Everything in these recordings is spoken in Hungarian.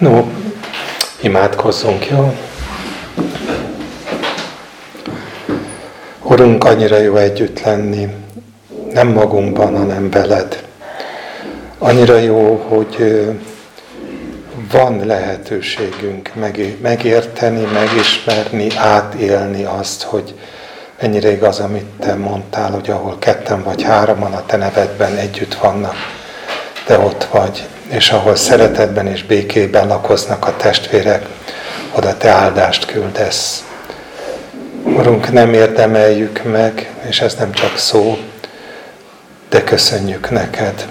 No, imádkozzunk, jó? Urunk, annyira jó együtt lenni, nem magunkban, hanem veled. Annyira jó, hogy van lehetőségünk megérteni, megismerni, átélni azt, hogy ennyire igaz, amit te mondtál, hogy ahol ketten vagy hárman a te nevedben együtt vannak, te ott vagy, és ahol szeretetben és békében lakoznak a testvérek, oda te áldást küldesz. Urunk, nem érdemeljük meg, és ez nem csak szó, de köszönjük neked.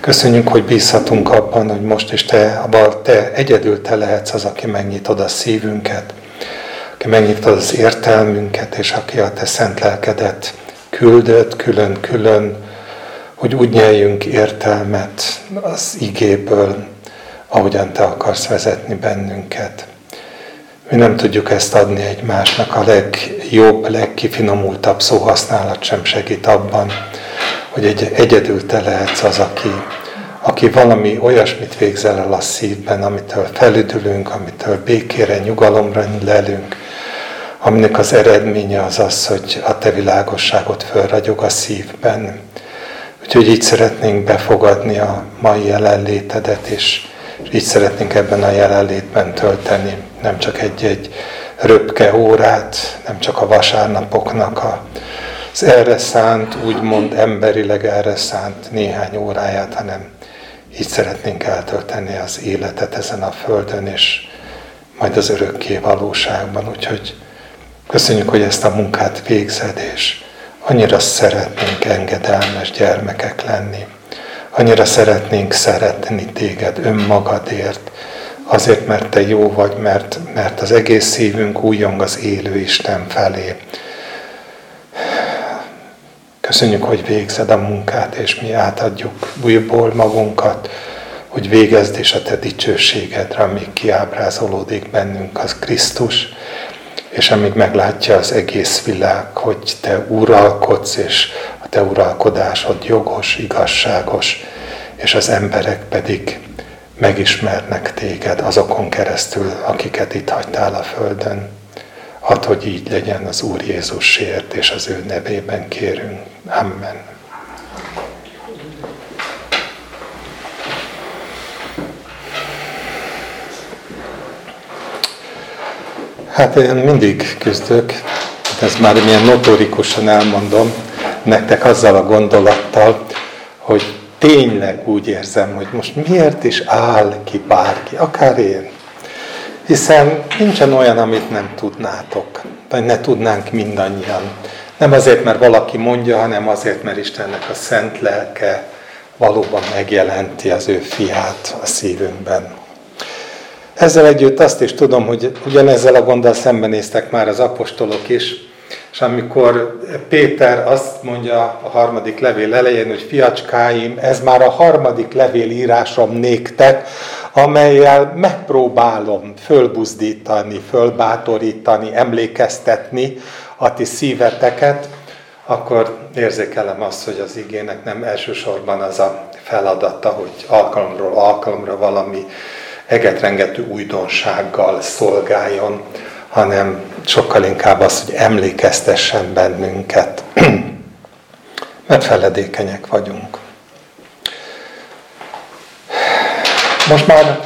Köszönjük, hogy bízhatunk abban, hogy most is te, abban te egyedül te lehetsz az, aki megnyitod a szívünket, aki megnyitod az értelmünket, és aki a te szent lelkedet küldött külön-külön, hogy úgy nyeljünk értelmet az igéből, ahogyan te akarsz vezetni bennünket. Mi nem tudjuk ezt adni egymásnak, a legjobb, legkifinomultabb szóhasználat sem segít abban, hogy egy, egyedül te lehetsz az, aki, aki valami olyasmit végzel el a szívben, amitől felüdülünk, amitől békére, nyugalomra lelünk, aminek az eredménye az az, hogy a te világosságot fölragyog a szívben. Úgyhogy így szeretnénk befogadni a mai jelenlétedet, és így szeretnénk ebben a jelenlétben tölteni nem csak egy-egy röpke órát, nem csak a vasárnapoknak a, az erre szánt, úgymond emberileg erre szánt néhány óráját, hanem így szeretnénk eltölteni az életet ezen a földön, és majd az örökké valóságban. Úgyhogy köszönjük, hogy ezt a munkát végzed, és annyira szeretnénk engedelmes gyermekek lenni. Annyira szeretnénk szeretni téged önmagadért, azért, mert te jó vagy, mert, mert az egész szívünk újjong az élő Isten felé. Köszönjük, hogy végzed a munkát, és mi átadjuk újból magunkat, hogy végezd és a te dicsőségedre, amíg kiábrázolódik bennünk az Krisztus, és amíg meglátja az egész világ, hogy te uralkodsz, és a te uralkodásod jogos, igazságos, és az emberek pedig megismernek téged azokon keresztül, akiket itt hagytál a földön. Hadd, hogy így legyen az Úr Jézusért, és az ő nevében kérünk. Amen. Hát én mindig küzdök, ez már milyen notorikusan elmondom nektek azzal a gondolattal, hogy tényleg úgy érzem, hogy most miért is áll ki bárki, akár én. Hiszen nincsen olyan, amit nem tudnátok, vagy ne tudnánk mindannyian. Nem azért, mert valaki mondja, hanem azért, mert Istennek a szent lelke valóban megjelenti az ő fiát a szívünkben. Ezzel együtt azt is tudom, hogy ugyanezzel a gonddal szembenéztek már az apostolok is, és amikor Péter azt mondja a harmadik levél elején, hogy fiacskáim, ez már a harmadik levél írásom néktek, amelyel megpróbálom fölbuzdítani, fölbátorítani, emlékeztetni a ti szíveteket, akkor érzékelem azt, hogy az igének nem elsősorban az a feladata, hogy alkalomról alkalomra valami egetrengető újdonsággal szolgáljon, hanem sokkal inkább az, hogy emlékeztessen bennünket, mert feledékenyek vagyunk. Most már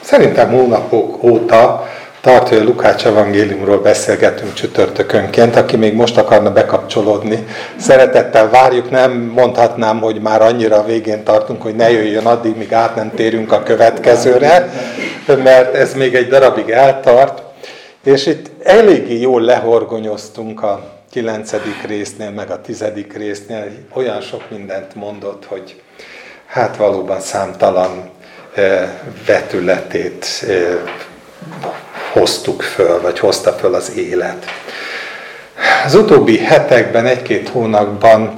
szerintem hónapok óta tart, hogy a Lukács evangéliumról beszélgetünk csütörtökönként, aki még most akarna bekapcsolódni. Szeretettel várjuk, nem mondhatnám, hogy már annyira végén tartunk, hogy ne jöjjön addig, míg át nem térünk a következőre, mert ez még egy darabig eltart. És itt eléggé jól lehorgonyoztunk a kilencedik résznél, meg a tizedik résznél, olyan sok mindent mondott, hogy hát valóban számtalan vetületét hoztuk föl, vagy hozta föl az élet. Az utóbbi hetekben, egy-két hónapban,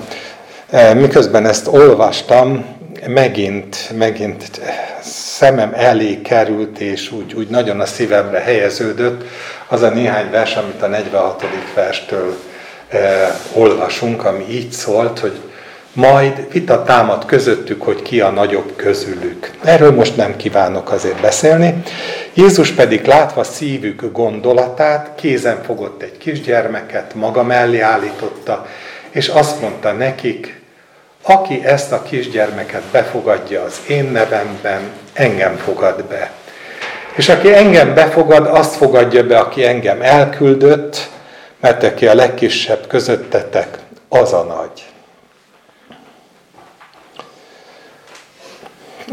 miközben ezt olvastam, megint, megint szemem elé került, és úgy, úgy nagyon a szívemre helyeződött az a néhány vers, amit a 46. verstől eh, olvasunk, ami így szólt, hogy majd vita támad közöttük, hogy ki a nagyobb közülük. Erről most nem kívánok azért beszélni. Jézus pedig látva szívük gondolatát, kézen fogott egy kisgyermeket, maga mellé állította, és azt mondta nekik, aki ezt a kisgyermeket befogadja az én nevemben, engem fogad be. És aki engem befogad, azt fogadja be, aki engem elküldött, mert aki a legkisebb közöttetek, az a nagy.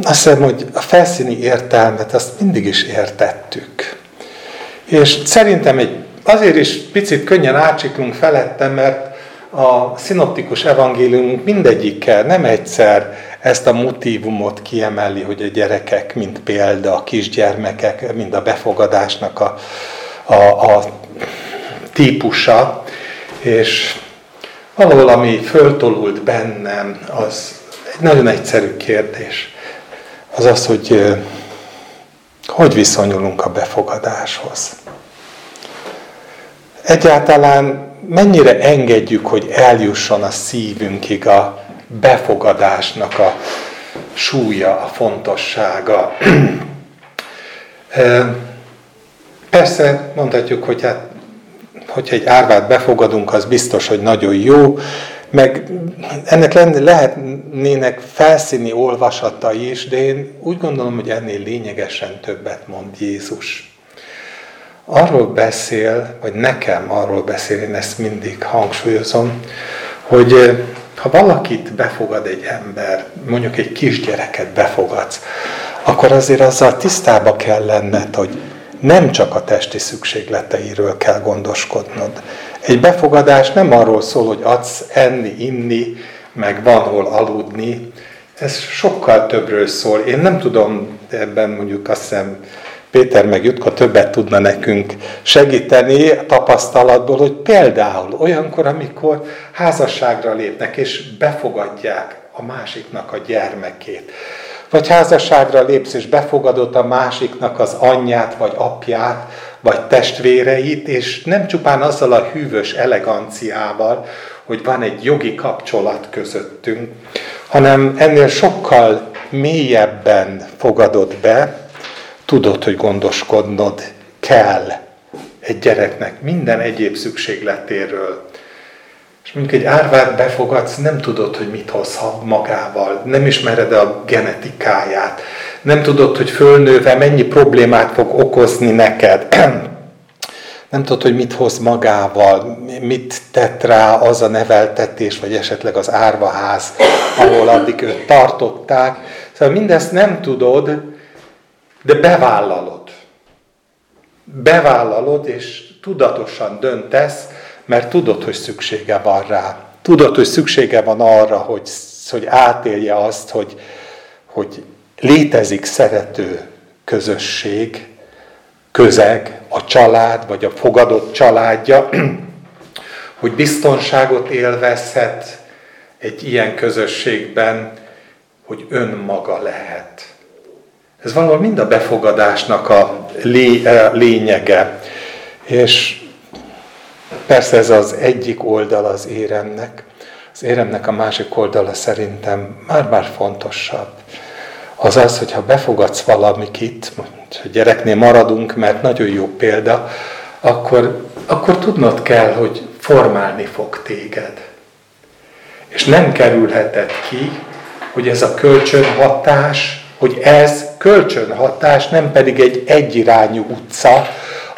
Azt hiszem, hogy a felszíni értelmet azt mindig is értettük. És szerintem egy, azért is picit könnyen átsiklunk felettem, mert a szinoptikus evangéliumunk mindegyikkel nem egyszer ezt a motívumot kiemeli, hogy a gyerekek, mint példa, a kisgyermekek, mind a befogadásnak a, a, a típusa, és valahol, ami föltolult bennem, az egy nagyon egyszerű kérdés. Az az, hogy hogy viszonyulunk a befogadáshoz. Egyáltalán mennyire engedjük, hogy eljusson a szívünkig a befogadásnak a súlya, a fontossága. Persze mondhatjuk, hogy hát, hogyha egy árvát befogadunk, az biztos, hogy nagyon jó, meg ennek lehetnének felszíni olvasatai is, de én úgy gondolom, hogy ennél lényegesen többet mond Jézus arról beszél, vagy nekem arról beszél, én ezt mindig hangsúlyozom, hogy ha valakit befogad egy ember, mondjuk egy kisgyereket befogadsz, akkor azért azzal tisztába kell lenned, hogy nem csak a testi szükségleteiről kell gondoskodnod. Egy befogadás nem arról szól, hogy adsz enni, inni, meg van hol aludni. Ez sokkal többről szól. Én nem tudom ebben mondjuk azt hiszem Péter meg Jutka többet tudna nekünk segíteni tapasztalatból, hogy például olyankor, amikor házasságra lépnek és befogadják a másiknak a gyermekét, vagy házasságra lépsz és befogadod a másiknak az anyját, vagy apját, vagy testvéreit, és nem csupán azzal a hűvös eleganciával, hogy van egy jogi kapcsolat közöttünk, hanem ennél sokkal mélyebben fogadod be, tudod, hogy gondoskodnod kell egy gyereknek minden egyéb szükségletéről. Mondjuk egy árvát befogadsz, nem tudod, hogy mit hoz magával, nem ismered a genetikáját, nem tudod, hogy fölnőve mennyi problémát fog okozni neked. Nem tudod, hogy mit hoz magával, mit tett rá az a neveltetés, vagy esetleg az árvaház, ahol addig őt tartották. Szóval mindezt nem tudod, de bevállalod. Bevállalod, és tudatosan döntesz, mert tudod, hogy szüksége van rá. Tudod, hogy szüksége van arra, hogy, hogy átélje azt, hogy, hogy létezik szerető közösség, közeg, a család, vagy a fogadott családja, hogy biztonságot élvezhet egy ilyen közösségben, hogy önmaga lehet. Ez valahol mind a befogadásnak a lé, lényege. És persze ez az egyik oldal az éremnek. Az éremnek a másik oldala szerintem már-már fontosabb. Az az, hogyha befogadsz valamikit, hogy gyereknél maradunk, mert nagyon jó példa, akkor, akkor tudnod kell, hogy formálni fog téged. És nem kerülheted ki, hogy ez a kölcsönhatás, hogy ez kölcsönhatás, nem pedig egy egyirányú utca,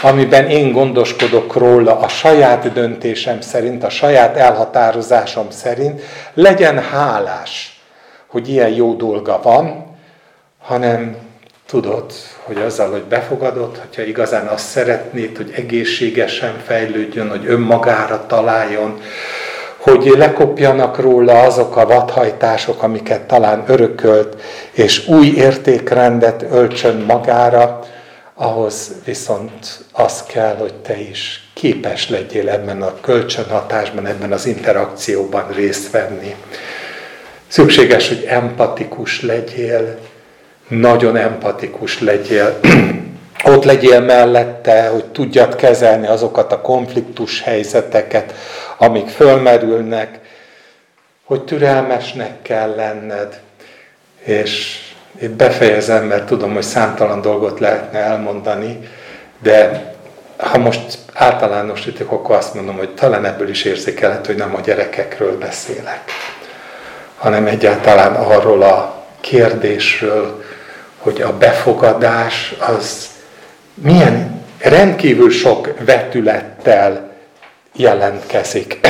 amiben én gondoskodok róla a saját döntésem szerint, a saját elhatározásom szerint, legyen hálás, hogy ilyen jó dolga van, hanem tudod, hogy azzal, hogy befogadod, hogyha igazán azt szeretnéd, hogy egészségesen fejlődjön, hogy önmagára találjon, hogy lekopjanak róla azok a vadhajtások, amiket talán örökölt, és új értékrendet öltsön magára, ahhoz viszont az kell, hogy te is képes legyél ebben a kölcsönhatásban, ebben az interakcióban részt venni. Szükséges, hogy empatikus legyél, nagyon empatikus legyél, ott legyél mellette, hogy tudjad kezelni azokat a konfliktus helyzeteket, amik fölmerülnek, hogy türelmesnek kell lenned, és itt befejezem, mert tudom, hogy számtalan dolgot lehetne elmondani, de ha most általánosítok, akkor azt mondom, hogy talán ebből is érzékelhető, hogy nem a gyerekekről beszélek, hanem egyáltalán arról a kérdésről, hogy a befogadás az milyen rendkívül sok vetülettel jelentkezik.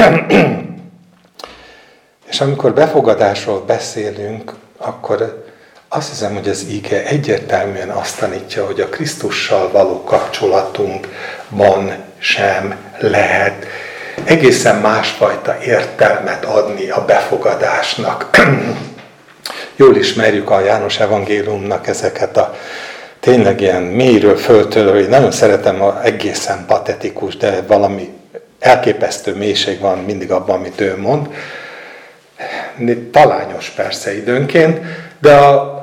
És amikor befogadásról beszélünk, akkor azt hiszem, hogy az ige egyértelműen azt tanítja, hogy a Krisztussal való kapcsolatunkban sem lehet egészen másfajta értelmet adni a befogadásnak. Jól ismerjük a János evangéliumnak ezeket a tényleg ilyen mélyről föltörő, nagyon szeretem a egészen patetikus, de valami elképesztő mélység van mindig abban, amit ő mond. Talányos persze időnként, de a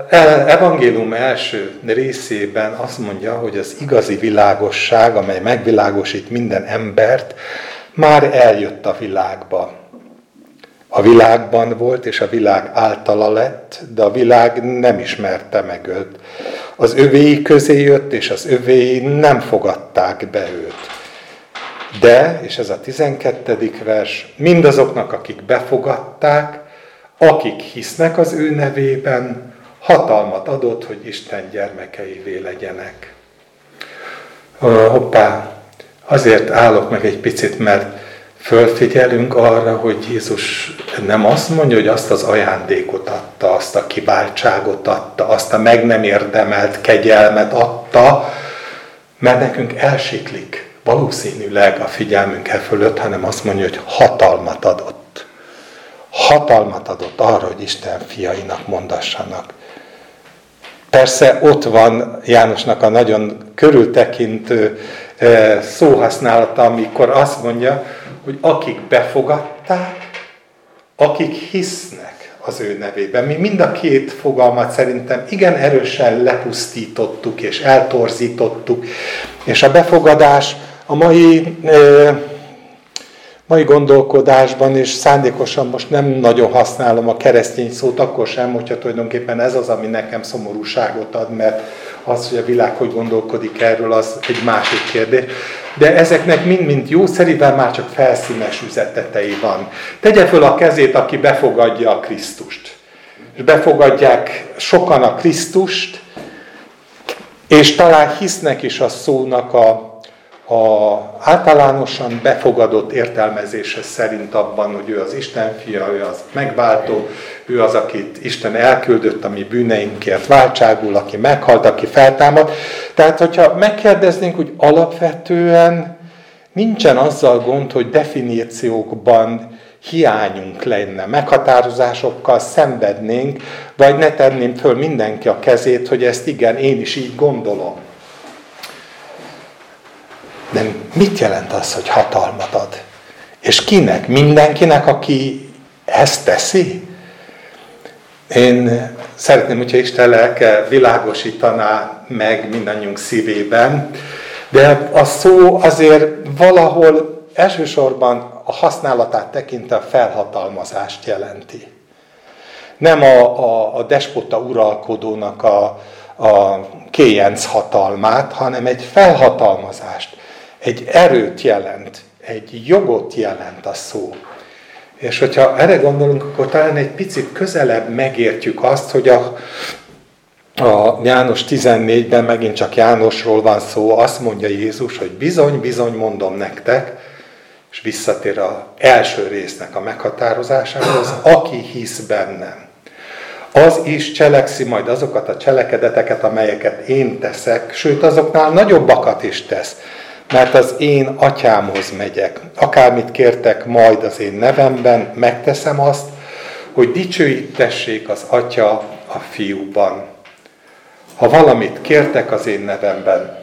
evangélium első részében azt mondja, hogy az igazi világosság, amely megvilágosít minden embert, már eljött a világba. A világban volt, és a világ általa lett, de a világ nem ismerte meg őt. Az övéi közé jött, és az övéi nem fogadták be őt. De, és ez a 12. vers, mindazoknak, akik befogadták, akik hisznek az ő nevében, hatalmat adott, hogy Isten gyermekeivé legyenek. Hoppá, azért állok meg egy picit, mert fölfigyelünk arra, hogy Jézus nem azt mondja, hogy azt az ajándékot adta, azt a kiváltságot adta, azt a meg nem érdemelt kegyelmet adta, mert nekünk elsiklik valószínűleg a figyelmünk e fölött, hanem azt mondja, hogy hatalmat adott. Hatalmat adott arra, hogy Isten fiainak mondassanak. Persze ott van Jánosnak a nagyon körültekintő eh, szóhasználata, amikor azt mondja, hogy akik befogadták, akik hisznek az ő nevében. Mi mind a két fogalmat szerintem igen erősen lepusztítottuk és eltorzítottuk, és a befogadás a mai eh, mai gondolkodásban, és szándékosan most nem nagyon használom a keresztény szót, akkor sem, hogyha tulajdonképpen ez az, ami nekem szomorúságot ad, mert az, hogy a világ hogy gondolkodik erről, az egy másik kérdés. De ezeknek mind-mind jószerivel már csak felszínes üzetetei van. Tegye föl a kezét, aki befogadja a Krisztust. És befogadják sokan a Krisztust, és talán hisznek is a szónak a a általánosan befogadott értelmezése szerint abban, hogy ő az Isten fia, ő az megváltó, ő az, akit Isten elküldött a mi bűneinkért váltságul, aki meghalt, aki feltámad. Tehát, hogyha megkérdeznénk, hogy alapvetően nincsen azzal gond, hogy definíciókban hiányunk lenne, meghatározásokkal szenvednénk, vagy ne tenném föl mindenki a kezét, hogy ezt igen, én is így gondolom. De mit jelent az, hogy hatalmat ad? És kinek? Mindenkinek, aki ezt teszi? Én szeretném, hogyha Isten lelke világosítaná meg mindannyiunk szívében, de a szó azért valahol elsősorban a használatát tekintve felhatalmazást jelenti. Nem a, a, a despota uralkodónak a, a kéjenc hatalmát, hanem egy felhatalmazást egy erőt jelent, egy jogot jelent a szó. És hogyha erre gondolunk, akkor talán egy picit közelebb megértjük azt, hogy a, a János 14-ben megint csak Jánosról van szó, azt mondja Jézus, hogy bizony, bizony mondom nektek, és visszatér az első résznek a meghatározásához, aki hisz bennem. Az is cselekszi majd azokat a cselekedeteket, amelyeket én teszek, sőt azoknál nagyobbakat is tesz, mert az én atyámhoz megyek. Akármit kértek majd az én nevemben, megteszem azt, hogy dicsőítessék az atya a fiúban. Ha valamit kértek az én nevemben,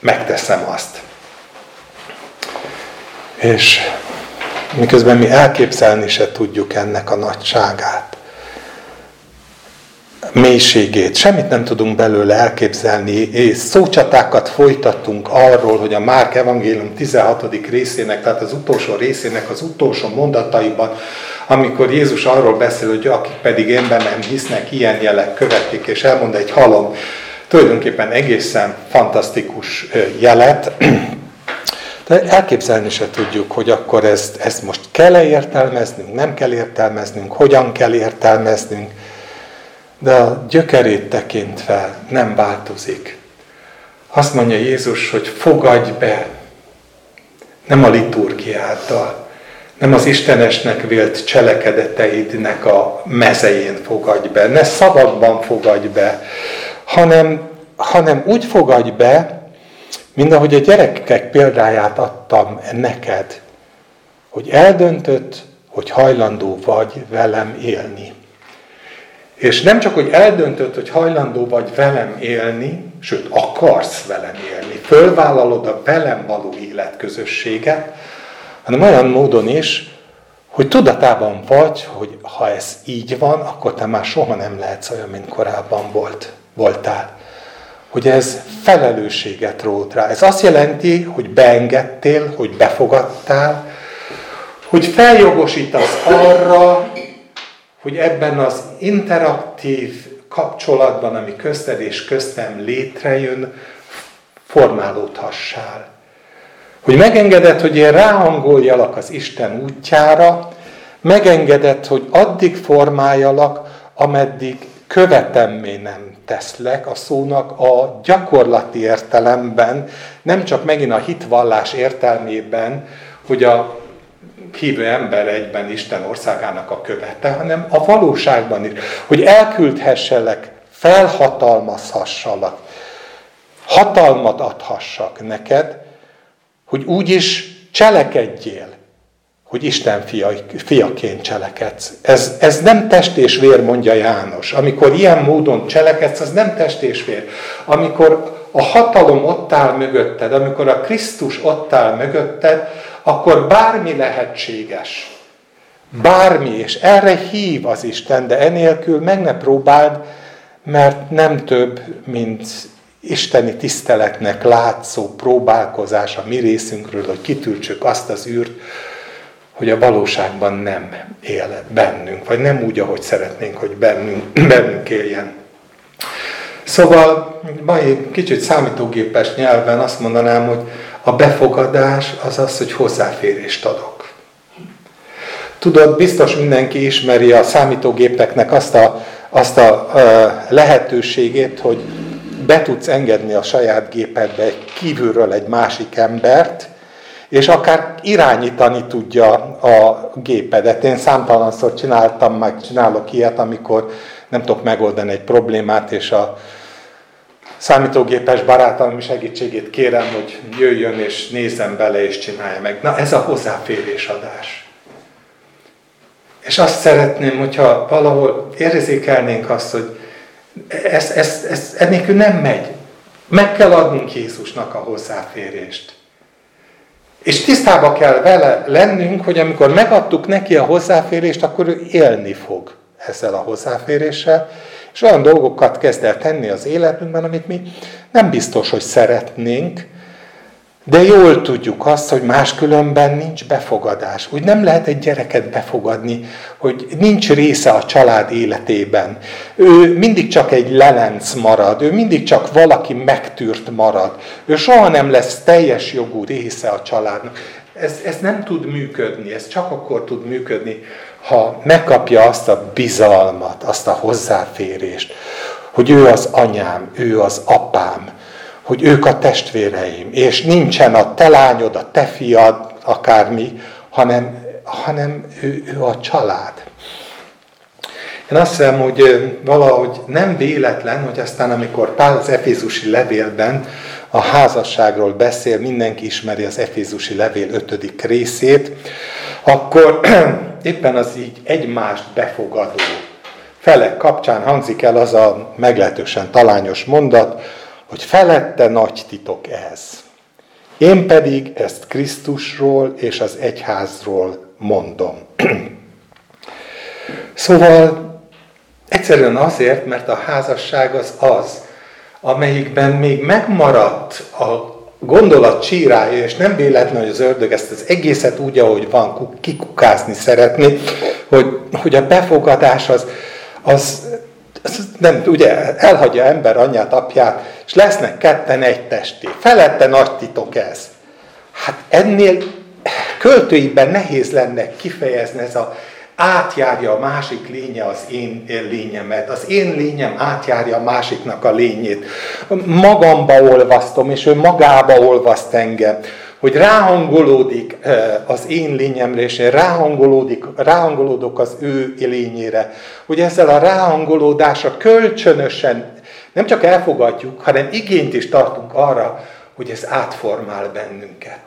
megteszem azt. És miközben mi elképzelni se tudjuk ennek a nagyságát mélységét, semmit nem tudunk belőle elképzelni, és szócsatákat folytattunk arról, hogy a Márk evangélium 16. részének, tehát az utolsó részének az utolsó mondataiban amikor Jézus arról beszél, hogy akik pedig én bennem hisznek, ilyen jelek követik, és elmond egy halom, tulajdonképpen egészen fantasztikus jelet, de elképzelni se tudjuk, hogy akkor ezt, ezt most kell-e értelmeznünk, nem kell értelmeznünk, hogyan kell értelmeznünk, de a gyökerét tekintve nem változik. Azt mondja Jézus, hogy fogadj be, nem a liturgiáddal, nem az Istenesnek vélt cselekedeteidnek a mezején fogadj be, ne szabadban fogadj be, hanem, hanem úgy fogadj be, mint ahogy a gyerekek példáját adtam neked, hogy eldöntött, hogy hajlandó vagy velem élni. És nem csak, hogy eldöntött, hogy hajlandó vagy velem élni, sőt, akarsz velem élni, fölvállalod a velem való életközösséget, hanem olyan módon is, hogy tudatában vagy, hogy ha ez így van, akkor te már soha nem lehetsz olyan, mint korábban volt, voltál. Hogy ez felelősséget rót rá. Ez azt jelenti, hogy beengedtél, hogy befogadtál, hogy feljogosítasz arra, hogy ebben az interaktív kapcsolatban, ami közted és köztem létrejön, formálódhassál. Hogy megengedett, hogy én ráhangoljalak az Isten útjára, megengedett, hogy addig formáljalak, ameddig követemmé nem teszlek a szónak a gyakorlati értelemben, nem csak megint a hitvallás értelmében, hogy a hívő ember egyben Isten országának a követe, hanem a valóságban is, hogy elküldhesselek, felhatalmazhassalak, hatalmat adhassak neked, hogy úgy is cselekedjél, hogy Isten fia, fiaként cselekedsz. Ez, ez nem test és vér, mondja János. Amikor ilyen módon cselekedsz, az nem test és vér. Amikor a hatalom ott áll mögötted, amikor a Krisztus ott áll mögötted, akkor bármi lehetséges. Bármi, és erre hív az Isten, de enélkül meg ne próbáld, mert nem több, mint isteni tiszteletnek látszó próbálkozás a mi részünkről, hogy kitűrtsük azt az űrt, hogy a valóságban nem él bennünk, vagy nem úgy, ahogy szeretnénk, hogy bennünk, bennünk éljen. Szóval mai kicsit számítógépes nyelven azt mondanám, hogy a befogadás az az, hogy hozzáférést adok. Tudod, biztos mindenki ismeri a számítógépeknek azt a, azt a lehetőségét, hogy be tudsz engedni a saját gépedbe kívülről egy másik embert, és akár irányítani tudja a gépedet. Én számtalanszor csináltam, meg csinálok ilyet, amikor nem tudok megoldani egy problémát, és a számítógépes barátom segítségét kérem, hogy jöjjön és nézzen bele és csinálja meg. Na ez a hozzáférés adás. És azt szeretném, hogyha valahol érzékelnénk azt, hogy ez, ez, ez ennélkül nem megy. Meg kell adnunk Jézusnak a hozzáférést. És tisztába kell vele lennünk, hogy amikor megadtuk neki a hozzáférést, akkor ő élni fog ezzel a hozzáféréssel, és olyan dolgokat kezd el tenni az életünkben, amit mi nem biztos, hogy szeretnénk, de jól tudjuk azt, hogy máskülönben nincs befogadás. Úgy nem lehet egy gyereket befogadni, hogy nincs része a család életében. Ő mindig csak egy lelenc marad, ő mindig csak valaki megtűrt marad. Ő soha nem lesz teljes jogú része a családnak. Ez, ez nem tud működni, ez csak akkor tud működni, ha megkapja azt a bizalmat, azt a hozzáférést, hogy ő az anyám, ő az apám, hogy ők a testvéreim, és nincsen a te lányod, a te fiad, akármi, hanem, hanem ő, ő a család. Én azt hiszem, hogy valahogy nem véletlen, hogy aztán amikor Pál az Efézusi levélben a házasságról beszél, mindenki ismeri az Efézusi levél ötödik részét, akkor éppen az így egymást befogadó felek kapcsán hangzik el az a meglehetősen talányos mondat, hogy felette nagy titok ez. Én pedig ezt Krisztusról és az egyházról mondom. szóval egyszerűen azért, mert a házasság az az, amelyikben még megmaradt a, gondolat csírája, és nem véletlen, hogy az ördög ezt az egészet úgy, ahogy van, kikukázni szeretni, hogy, hogy a befogadás az, az, az nem, ugye elhagyja ember anyját, apját, és lesznek ketten egy testé. Felette nagy titok ez. Hát ennél költőiben nehéz lenne kifejezni ez a átjárja a másik lénye az én lényemet, az én lényem átjárja a másiknak a lényét. Magamba olvasztom, és ő magába olvaszt engem, hogy ráhangolódik az én lényemre, és én ráhangolódik, ráhangolódok az ő lényére. Hogy ezzel a ráhangolódásra kölcsönösen nem csak elfogadjuk, hanem igényt is tartunk arra, hogy ez átformál bennünket.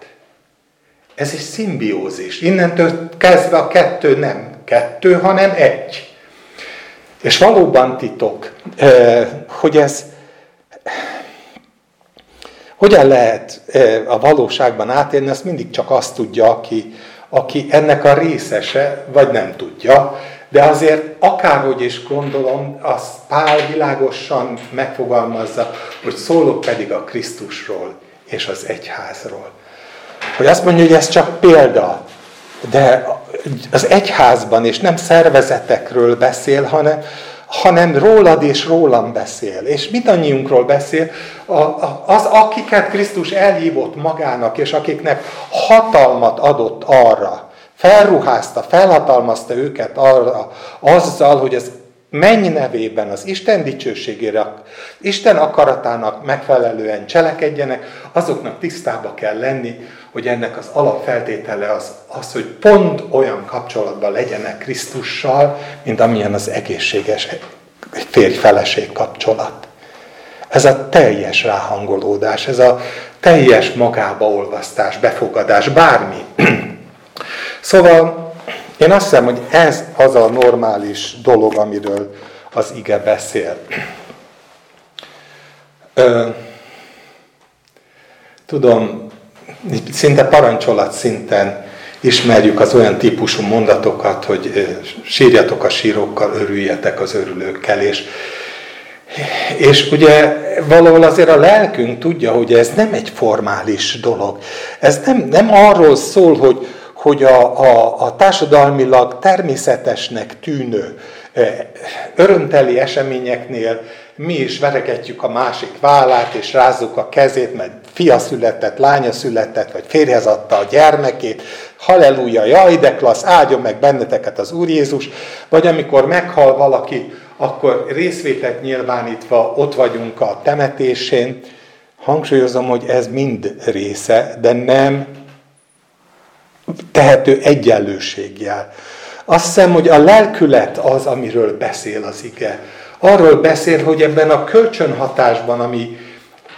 Ez egy szimbiózis. Innentől kezdve a kettő nem kettő, hanem egy. És valóban titok, hogy ez hogyan lehet a valóságban átélni, azt mindig csak azt tudja, aki, aki ennek a részese, vagy nem tudja. De azért akárhogy is gondolom, az Pál világosan megfogalmazza, hogy szólok pedig a Krisztusról és az egyházról. Hogy azt mondja, hogy ez csak példa, de az egyházban, és nem szervezetekről beszél, hanem, hanem rólad és rólam beszél. És mindannyiunkról beszél, az, akiket Krisztus elhívott magának, és akiknek hatalmat adott arra, felruházta, felhatalmazta őket arra, azzal, hogy az menny nevében az Isten dicsőségére, Isten akaratának megfelelően cselekedjenek, azoknak tisztába kell lenni, hogy ennek az alapfeltétele az, az, hogy pont olyan kapcsolatban legyenek Krisztussal, mint amilyen az egészséges férj-feleség kapcsolat. Ez a teljes ráhangolódás, ez a teljes magába olvasztás, befogadás, bármi. szóval én azt hiszem, hogy ez az a normális dolog, amiről az ige beszél. Ö, tudom, szinte parancsolat szinten ismerjük az olyan típusú mondatokat, hogy sírjatok a sírokkal, örüljetek az örülőkkel, és, és ugye valahol azért a lelkünk tudja, hogy ez nem egy formális dolog. Ez nem, nem arról szól, hogy, hogy a, a, a társadalmilag természetesnek tűnő örömteli eseményeknél mi is verekedjük a másik vállát, és rázzuk a kezét, mert fia született, lánya született, vagy férjhez adta a gyermekét, halleluja, jaj, de klassz, áldjon meg benneteket az Úr Jézus, vagy amikor meghal valaki, akkor részvételt nyilvánítva ott vagyunk a temetésén. Hangsúlyozom, hogy ez mind része, de nem tehető egyenlőségjel. Azt hiszem, hogy a lelkület az, amiről beszél az ige. Arról beszél, hogy ebben a kölcsönhatásban, ami,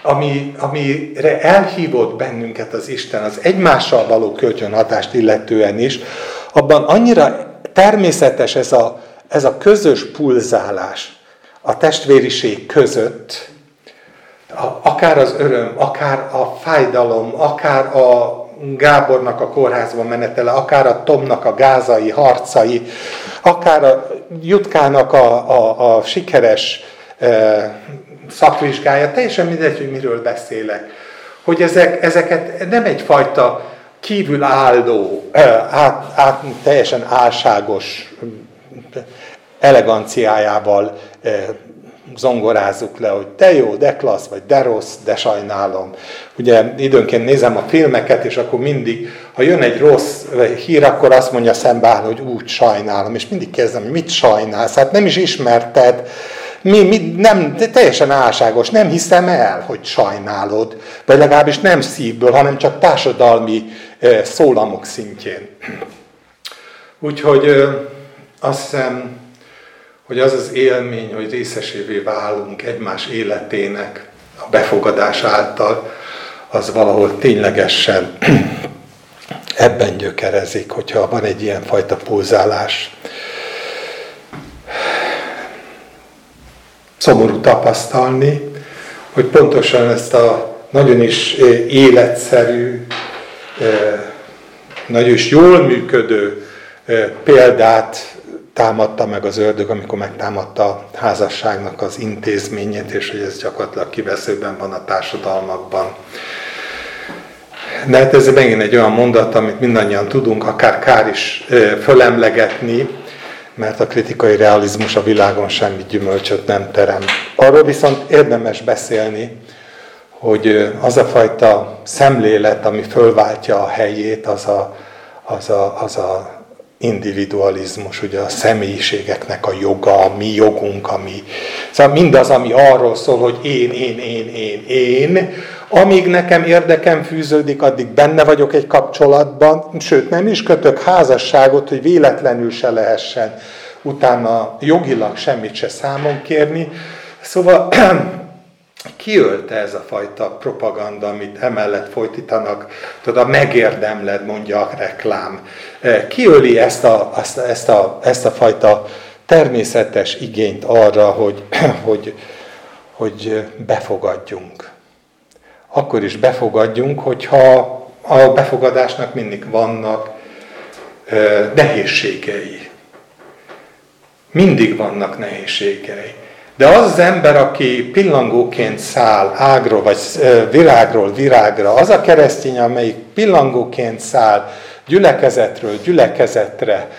ami, amire elhívott bennünket az Isten, az egymással való kölcsönhatást illetően is, abban annyira természetes ez a, ez a közös pulzálás a testvériség között, akár az öröm, akár a fájdalom, akár a Gábornak a kórházba menetele, akár a Tomnak a gázai harcai, akár a Jutkának a, a, a sikeres e, szakvizsgája, teljesen mindegy, hogy miről beszélek. Hogy ezek, ezeket nem egyfajta kívülálló, át, át, teljesen álságos eleganciájával zongorázzuk le, hogy de jó, de klassz, vagy de rossz, de sajnálom. Ugye időnként nézem a filmeket, és akkor mindig, ha jön egy rossz hír, akkor azt mondja szembe hogy úgy sajnálom, és mindig kérdezem, hogy mit sajnálsz, hát nem is ismerted, mi, mi nem, teljesen álságos, nem hiszem el, hogy sajnálod, vagy legalábbis nem szívből, hanem csak társadalmi szólamok szintjén. Úgyhogy azt hiszem, hogy az az élmény, hogy részesévé válunk egymás életének a befogadás által, az valahol ténylegesen ebben gyökerezik, hogyha van egy ilyen fajta pulzálás. Szomorú tapasztalni, hogy pontosan ezt a nagyon is életszerű, nagyon is jól működő példát támadta meg az ördög, amikor megtámadta a házasságnak az intézményét, és hogy ez gyakorlatilag kiveszőben van a társadalmakban. De hát ez megint egy olyan mondat, amit mindannyian tudunk, akár kár is fölemlegetni, mert a kritikai realizmus a világon semmi gyümölcsöt nem terem. Arról viszont érdemes beszélni, hogy az a fajta szemlélet, ami fölváltja a helyét, az a, az a, az a individualizmus, ugye a személyiségeknek a joga, a mi jogunk, ami, szóval mindaz, ami arról szól, hogy én, én, én, én, én, amíg nekem érdekem fűződik, addig benne vagyok egy kapcsolatban, sőt nem is kötök házasságot, hogy véletlenül se lehessen utána jogilag semmit se számon kérni. Szóval kiölte ez a fajta propaganda, amit emellett folytítanak, tudod, a megérdemled, mondja a reklám. E, kiöli ezt a, ezt, ezt, a, ezt a fajta természetes igényt arra, hogy, hogy, hogy befogadjunk. Akkor is befogadjunk, hogyha a befogadásnak mindig vannak e, nehézségei. Mindig vannak nehézségei. De az az ember, aki pillangóként száll ágról, vagy virágról virágra, az a keresztény, amelyik pillangóként száll gyülekezetről gyülekezetre,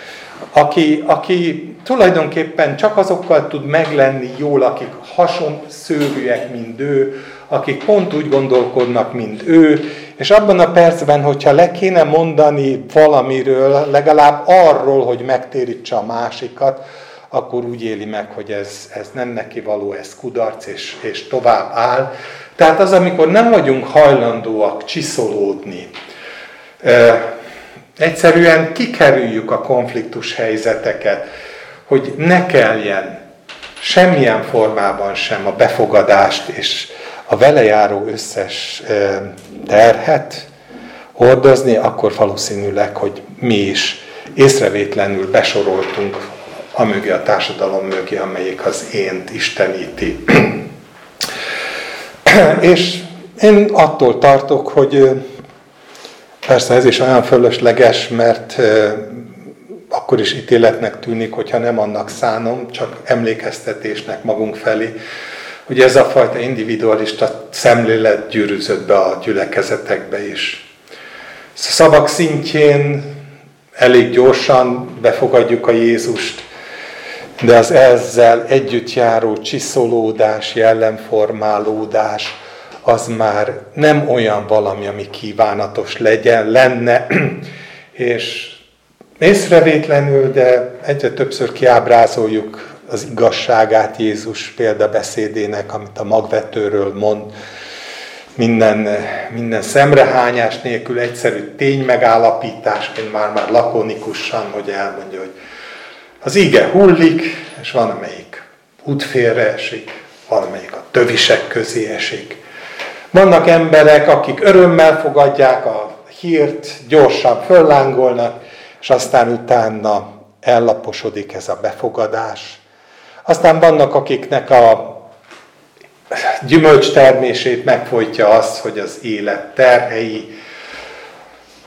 aki, aki tulajdonképpen csak azokkal tud meglenni jól, akik hason szőrűek, mint ő, akik pont úgy gondolkodnak, mint ő, és abban a percben, hogyha le kéne mondani valamiről, legalább arról, hogy megtérítse a másikat, akkor úgy éli meg, hogy ez, ez nem neki való, ez kudarc, és, és tovább áll. Tehát az, amikor nem vagyunk hajlandóak csiszolódni, egyszerűen kikerüljük a konfliktus helyzeteket, hogy ne kelljen semmilyen formában sem a befogadást és a vele járó összes terhet hordozni, akkor valószínűleg, hogy mi is észrevétlenül besoroltunk amögé a társadalom mögé, amelyik az ént isteníti. És én attól tartok, hogy persze ez is olyan fölösleges, mert akkor is ítéletnek tűnik, hogyha nem annak szánom, csak emlékeztetésnek magunk felé, hogy ez a fajta individualista szemlélet gyűrűzött be a gyülekezetekbe is. Szavak szintjén elég gyorsan befogadjuk a Jézust, de az ezzel együtt járó csiszolódás, jellemformálódás, az már nem olyan valami, ami kívánatos legyen, lenne, és észrevétlenül, de egyre többször kiábrázoljuk az igazságát Jézus példabeszédének, amit a magvetőről mond, minden, minden szemrehányás nélkül, egyszerű tény megállapításként már-már lakonikusan, hogy elmondja, hogy az ige hullik, és van, amelyik útfélre esik, van, amelyik a tövisek közé esik. Vannak emberek, akik örömmel fogadják a hírt, gyorsan föllángolnak, és aztán utána ellaposodik ez a befogadás. Aztán vannak, akiknek a gyümölcs termését megfojtja az, hogy az élet terhei,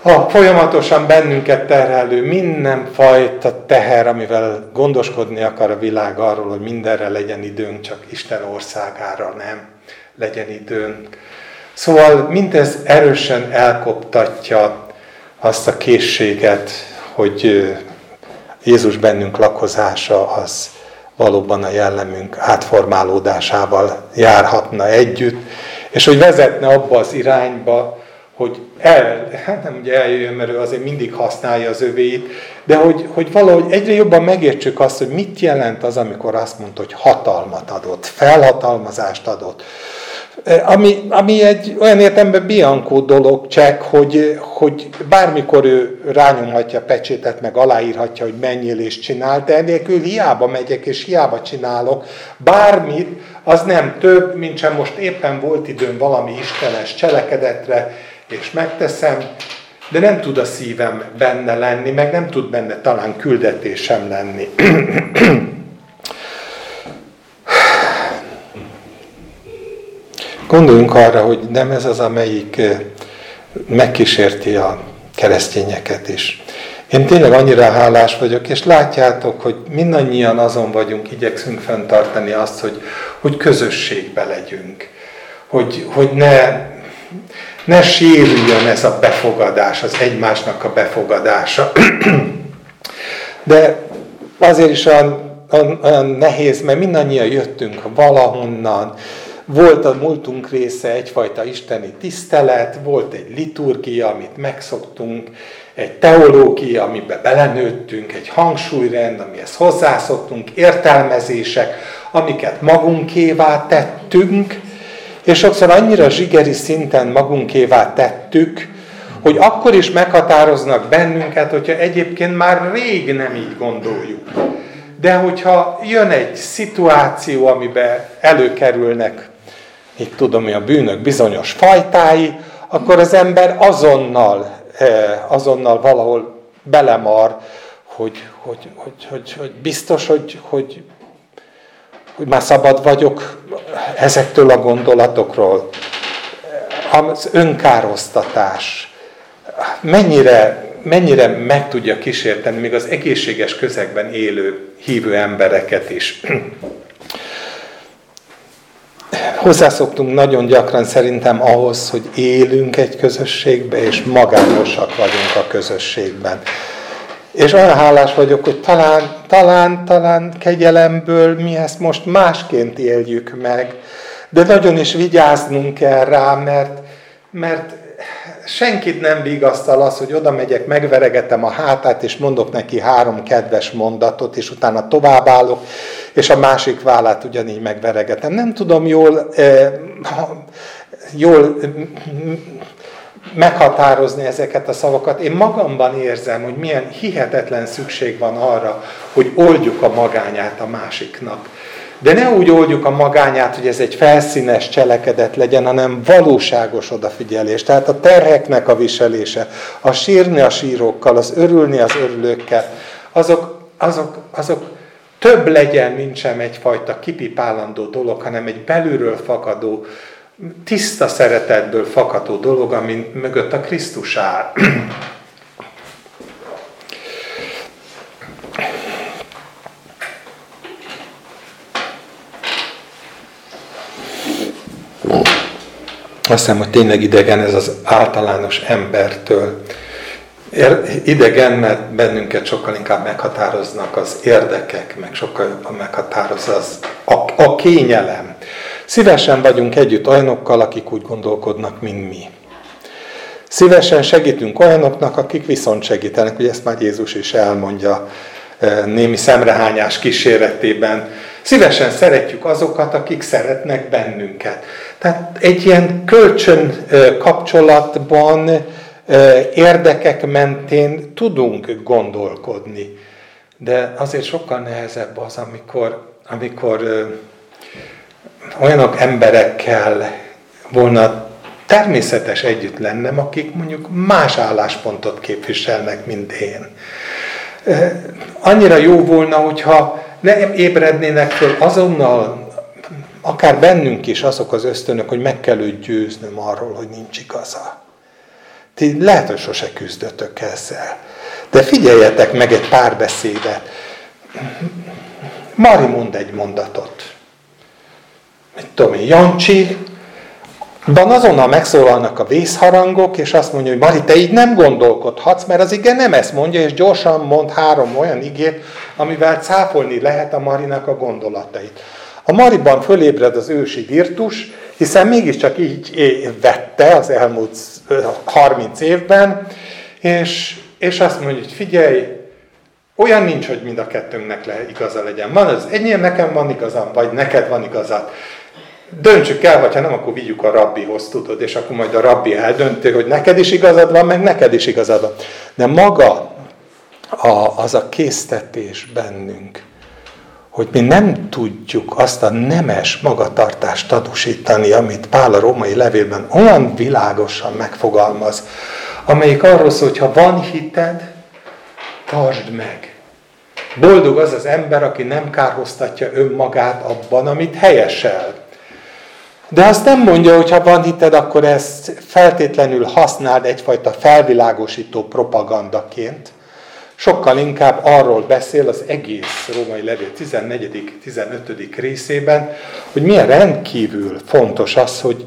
a folyamatosan bennünket terhelő mindenfajta teher, amivel gondoskodni akar a világ arról, hogy mindenre legyen időnk, csak Isten országára nem legyen időnk. Szóval mindez erősen elkoptatja azt a készséget, hogy Jézus bennünk lakozása az valóban a jellemünk átformálódásával járhatna együtt, és hogy vezetne abba az irányba, hogy el, hát nem ugye eljöjjön, mert ő azért mindig használja az övéit, de hogy, hogy valahogy egyre jobban megértsük azt, hogy mit jelent az, amikor azt mondta, hogy hatalmat adott, felhatalmazást adott. E, ami, ami egy olyan értelemben biankó dolog, csak hogy, hogy bármikor ő rányomhatja a pecsétet, meg aláírhatja, hogy menjél és csinál, de ennélkül hiába megyek és hiába csinálok, bármit, az nem több, mint sem most éppen volt időm valami istenes cselekedetre, és megteszem, de nem tud a szívem benne lenni, meg nem tud benne talán küldetésem lenni. Gondoljunk arra, hogy nem ez az, amelyik megkísérti a keresztényeket is. Én tényleg annyira hálás vagyok, és látjátok, hogy mindannyian azon vagyunk, igyekszünk fenntartani azt, hogy, hogy közösségbe legyünk. Hogy, hogy ne ne sérüljön ez a befogadás, az egymásnak a befogadása. De azért is olyan, olyan nehéz, mert mindannyian jöttünk valahonnan, volt a múltunk része egyfajta isteni tisztelet, volt egy liturgia, amit megszoktunk, egy teológia, amiben belenőttünk, egy hangsúlyrend, amihez hozzászoktunk, értelmezések, amiket magunkévá tettünk, és sokszor annyira zsigeri szinten magunkévá tettük, hogy akkor is meghatároznak bennünket, hogyha egyébként már rég nem így gondoljuk. De hogyha jön egy szituáció, amiben előkerülnek, itt tudom, hogy a bűnök bizonyos fajtái, akkor az ember azonnal, eh, azonnal valahol belemar, hogy, hogy, hogy, hogy, hogy biztos, hogy, hogy, hogy már szabad vagyok ezektől a gondolatokról. Az önkárosztatás mennyire, mennyire meg tudja kísérteni még az egészséges közegben élő hívő embereket is. Hozzászoktunk nagyon gyakran szerintem ahhoz, hogy élünk egy közösségbe, és magányosak vagyunk a közösségben. És olyan hálás vagyok, hogy talán, talán, talán kegyelemből mi ezt most másként éljük meg, de nagyon is vigyáznunk kell rá, mert, mert senkit nem vigasztal az, hogy oda megyek, megveregetem a hátát, és mondok neki három kedves mondatot, és utána továbbállok, és a másik vállát ugyanígy megveregetem. Nem tudom jól, eh, jól meghatározni ezeket a szavakat. Én magamban érzem, hogy milyen hihetetlen szükség van arra, hogy oldjuk a magányát a másiknak. De ne úgy oldjuk a magányát, hogy ez egy felszínes cselekedet legyen, hanem valóságos odafigyelés. Tehát a terheknek a viselése, a sírni a sírókkal, az örülni az örülőkkel, azok, azok, azok több legyen, mint sem egyfajta kipipálandó dolog, hanem egy belülről fakadó, tiszta szeretetből fakadó dolog, amin mögött a Krisztus áll. Azt hiszem, hogy tényleg idegen ez az általános embertől. Idegen, mert bennünket sokkal inkább meghatároznak az érdekek, meg sokkal jobban meghatároz az a, a kényelem. Szívesen vagyunk együtt olyanokkal, akik úgy gondolkodnak, mint mi. Szívesen segítünk olyanoknak, akik viszont segítenek, ugye ezt már Jézus is elmondja eh, némi szemrehányás kíséretében. Szívesen szeretjük azokat, akik szeretnek bennünket. Tehát egy ilyen kölcsön eh, kapcsolatban eh, érdekek mentén tudunk gondolkodni. De azért sokkal nehezebb az, amikor, amikor olyanok emberekkel volna természetes együtt lennem, akik mondjuk más álláspontot képviselnek, mint én. Annyira jó volna, hogyha nem ébrednének föl azonnal, akár bennünk is azok az ösztönök, hogy meg kell őt győznöm arról, hogy nincs igaza. Ti lehet, hogy sose küzdötök ezzel. De figyeljetek meg egy pár beszédet. Mari mond egy mondatot mit tudom Jancsi, van azonnal megszólalnak a vészharangok, és azt mondja, hogy Mari, te így nem gondolkodhatsz, mert az igen nem ezt mondja, és gyorsan mond három olyan igét, amivel cáfolni lehet a Marinak a gondolatait. A Mariban fölébred az ősi virtus, hiszen mégiscsak így vette az elmúlt 30 évben, és, és azt mondja, hogy figyelj, olyan nincs, hogy mind a kettőnknek le, igaza legyen. Van az enyém, nekem van igazam, vagy neked van igazad döntsük el, vagy ha nem, akkor vigyük a rabbihoz, tudod, és akkor majd a rabbi eldönti, hogy neked is igazad van, meg neked is igazad van. De maga a, az a késztetés bennünk, hogy mi nem tudjuk azt a nemes magatartást tanúsítani, amit Pál a római levélben olyan világosan megfogalmaz, amelyik arról szól, hogy ha van hited, tartsd meg. Boldog az az ember, aki nem kárhoztatja önmagát abban, amit helyesel. De azt nem mondja, hogy ha van hited, akkor ezt feltétlenül használd egyfajta felvilágosító propagandaként. Sokkal inkább arról beszél az egész római levél 14.-15. részében, hogy milyen rendkívül fontos az, hogy,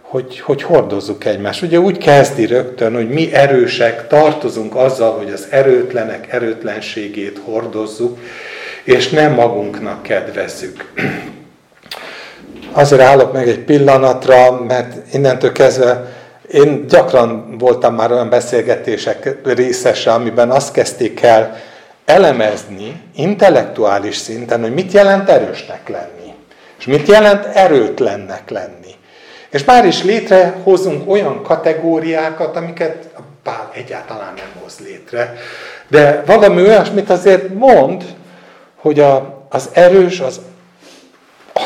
hogy, hogy hordozzuk egymást. Ugye úgy kezdi rögtön, hogy mi erősek tartozunk azzal, hogy az erőtlenek erőtlenségét hordozzuk, és nem magunknak kedvezzük. Azért állok meg egy pillanatra, mert innentől kezdve én gyakran voltam már olyan beszélgetések részese, amiben azt kezdték el elemezni intellektuális szinten, hogy mit jelent erősnek lenni, és mit jelent erőtlennek lenni. És már is létrehozunk olyan kategóriákat, amiket a Pál egyáltalán nem hoz létre. De valami olyasmit azért mond, hogy a, az erős az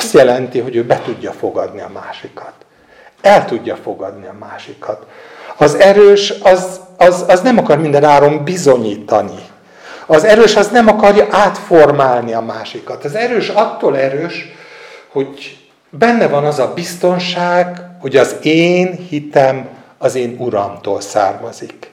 azt jelenti, hogy ő be tudja fogadni a másikat. El tudja fogadni a másikat. Az erős az, az, az nem akar minden áron bizonyítani. Az erős az nem akarja átformálni a másikat. Az erős attól erős, hogy benne van az a biztonság, hogy az én hitem az én uramtól származik.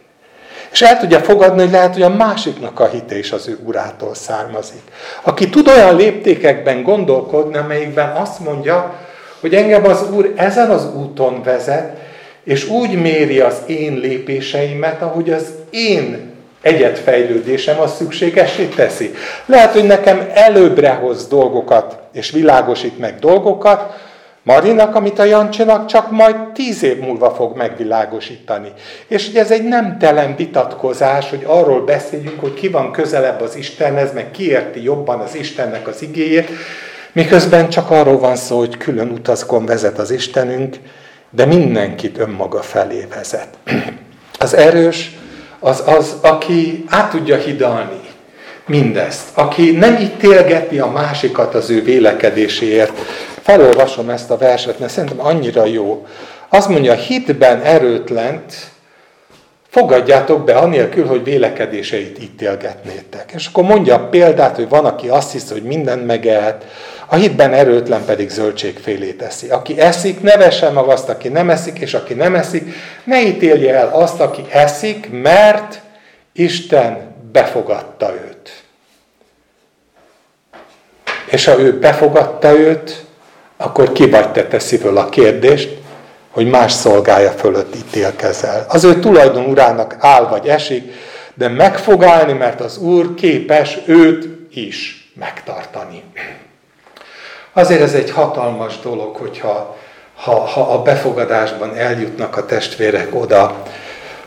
És el tudja fogadni, hogy lehet, hogy a másiknak a hite is az ő urától származik. Aki tud olyan léptékekben gondolkodni, amelyikben azt mondja, hogy engem az Úr ezen az úton vezet, és úgy méri az én lépéseimet, ahogy az én egyetfejlődésem az szükségesé teszi. Lehet, hogy nekem előbbre hoz dolgokat, és világosít meg dolgokat, Marinak, amit a Jancsinak csak majd tíz év múlva fog megvilágosítani. És ugye ez egy nemtelen vitatkozás, hogy arról beszéljünk, hogy ki van közelebb az Istenhez, meg ki érti jobban az Istennek az igéjét, miközben csak arról van szó, hogy külön utazkon vezet az Istenünk, de mindenkit önmaga felé vezet. Az erős az az, aki át tudja hidalni mindezt, aki nem ítélgeti a másikat az ő vélekedéséért, felolvasom ezt a verset, mert szerintem annyira jó. Azt mondja, hitben erőtlent fogadjátok be anélkül, hogy vélekedéseit ítélgetnétek. És akkor mondja a példát, hogy van, aki azt hiszi, hogy mindent megehet, a hitben erőtlen pedig zöldségfélét eszi. Aki eszik, ne vesse meg azt, aki nem eszik, és aki nem eszik, ne ítélje el azt, aki eszik, mert Isten befogadta őt. És ha ő befogadta őt, akkor ki vagy te teszi föl a kérdést, hogy más szolgája fölött ítélkezel. Az ő tulajdon urának áll vagy esik, de meg fog állni, mert az Úr képes őt is megtartani. Azért ez egy hatalmas dolog, hogyha ha, ha a befogadásban eljutnak a testvérek oda,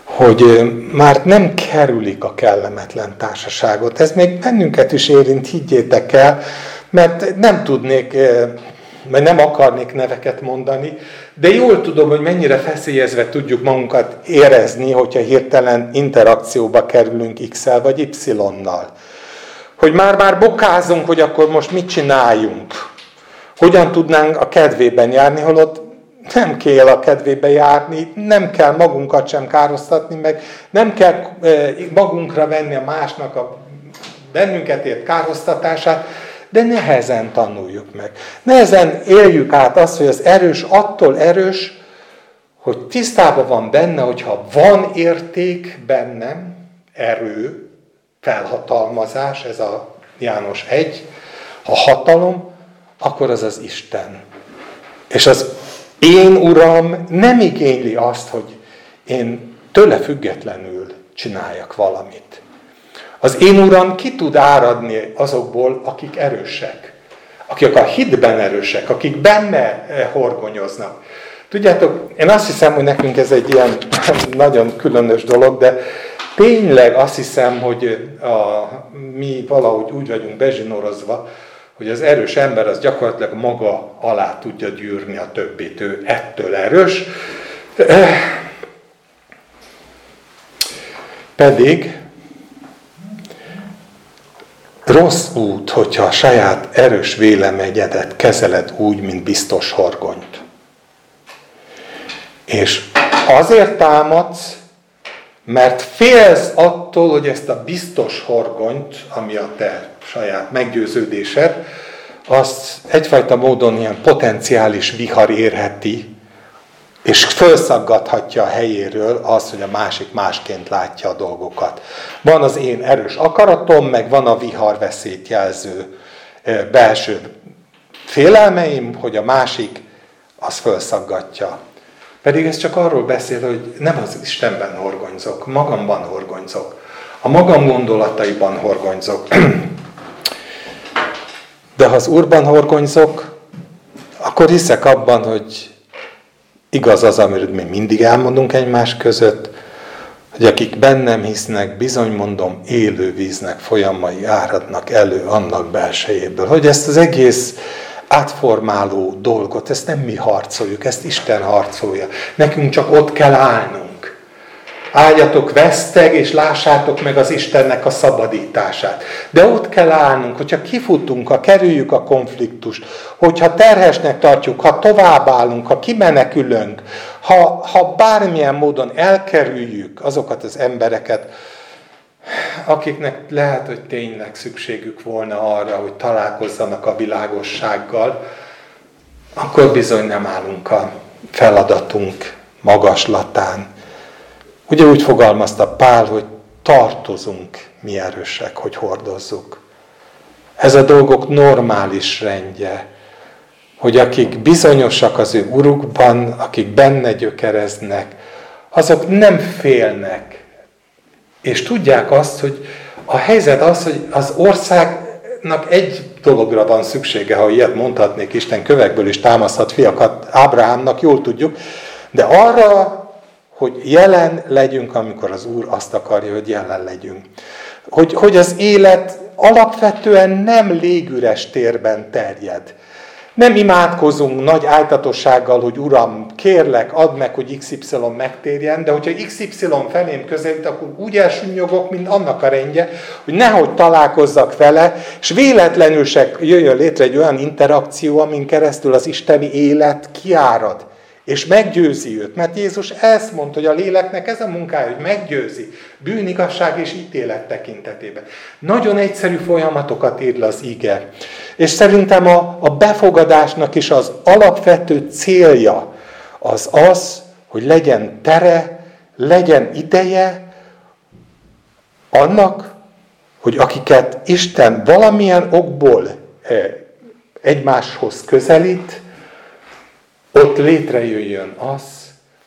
hogy már nem kerülik a kellemetlen társaságot. Ez még bennünket is érint, higgyétek el, mert nem tudnék mert nem akarnék neveket mondani, de jól tudom, hogy mennyire feszélyezve tudjuk magunkat érezni, hogyha hirtelen interakcióba kerülünk X-el vagy Y-nal. Hogy már-már bokázunk, hogy akkor most mit csináljunk. Hogyan tudnánk a kedvében járni, holott nem kell a kedvébe járni, nem kell magunkat sem károsztatni, meg nem kell eh, magunkra venni a másnak a bennünket ért károsztatását, de nehezen tanuljuk meg. Nehezen éljük át azt, hogy az erős attól erős, hogy tisztában van benne, hogyha van érték bennem, erő, felhatalmazás, ez a János 1, ha hatalom, akkor az az Isten. És az én Uram nem igényli azt, hogy én tőle függetlenül csináljak valamit. Az én Uram ki tud áradni azokból, akik erősek. Akik a hitben erősek, akik benne eh, horgonyoznak. Tudjátok, én azt hiszem, hogy nekünk ez egy ilyen nagyon különös dolog, de tényleg azt hiszem, hogy a, mi valahogy úgy vagyunk bezsinorozva, hogy az erős ember az gyakorlatilag maga alá tudja gyűrni a többit, ő ettől erős. Eh, pedig Rossz út, hogyha a saját erős véleményedet kezeled úgy, mint biztos horgonyt. És azért támadsz, mert félsz attól, hogy ezt a biztos horgonyt, ami a te saját meggyőződésed, azt egyfajta módon ilyen potenciális vihar érheti, és felszaggathatja a helyéről az, hogy a másik másként látja a dolgokat. Van az én erős akaratom, meg van a vihar veszélyt jelző belső félelmeim, hogy a másik az felszaggatja. Pedig ez csak arról beszél, hogy nem az Istenben horgonyzok, magamban horgonyzok. A magam gondolataiban horgonyzok. De ha az Úrban horgonyzok, akkor hiszek abban, hogy igaz az, amit mi mindig elmondunk egymás között, hogy akik bennem hisznek, bizony mondom, élő víznek folyamai áradnak elő annak belsejéből. Hogy ezt az egész átformáló dolgot, ezt nem mi harcoljuk, ezt Isten harcolja. Nekünk csak ott kell állnunk. Álljatok veszteg, és lássátok meg az Istennek a szabadítását. De ott kell állnunk, hogyha kifutunk, ha kerüljük a konfliktust, hogyha terhesnek tartjuk, ha továbbállunk, ha kimenekülünk, ha, ha bármilyen módon elkerüljük azokat az embereket, akiknek lehet, hogy tényleg szükségük volna arra, hogy találkozzanak a világossággal, akkor bizony nem állunk a feladatunk magaslatán. Ugye úgy fogalmazta Pál, hogy tartozunk mi erősek, hogy hordozzuk. Ez a dolgok normális rendje, hogy akik bizonyosak az ő urukban, akik benne gyökereznek, azok nem félnek, és tudják azt, hogy a helyzet az, hogy az országnak egy dologra van szüksége, ha ilyet mondhatnék, Isten kövekből is támaszhat fiakat Ábrahámnak, jól tudjuk, de arra, hogy jelen legyünk, amikor az Úr azt akarja, hogy jelen legyünk. Hogy, hogy az élet alapvetően nem légüres térben terjed. Nem imádkozunk nagy áltatossággal, hogy Uram, kérlek, add meg, hogy XY megtérjen, de hogyha XY felém közelít, akkor úgy elsúnyogok, mint annak a rendje, hogy nehogy találkozzak vele, és véletlenül se jöjjön létre egy olyan interakció, amin keresztül az isteni élet kiárad. És meggyőzi őt, mert Jézus ezt mondta, hogy a léleknek ez a munkája, hogy meggyőzi bűnigasság és ítélet tekintetében. Nagyon egyszerű folyamatokat ír le az ige. És szerintem a, a befogadásnak is az alapvető célja az az, hogy legyen tere, legyen ideje annak, hogy akiket Isten valamilyen okból eh, egymáshoz közelít, ott létrejöjjön az,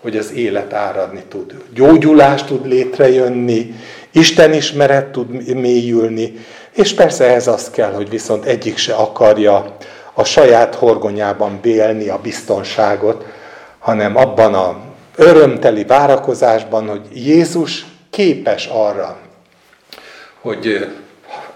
hogy az élet áradni tud. Gyógyulás tud létrejönni, Isten ismeret tud mélyülni, és persze ez az kell, hogy viszont egyik se akarja a saját horgonyában bélni a biztonságot, hanem abban a örömteli várakozásban, hogy Jézus képes arra, hogy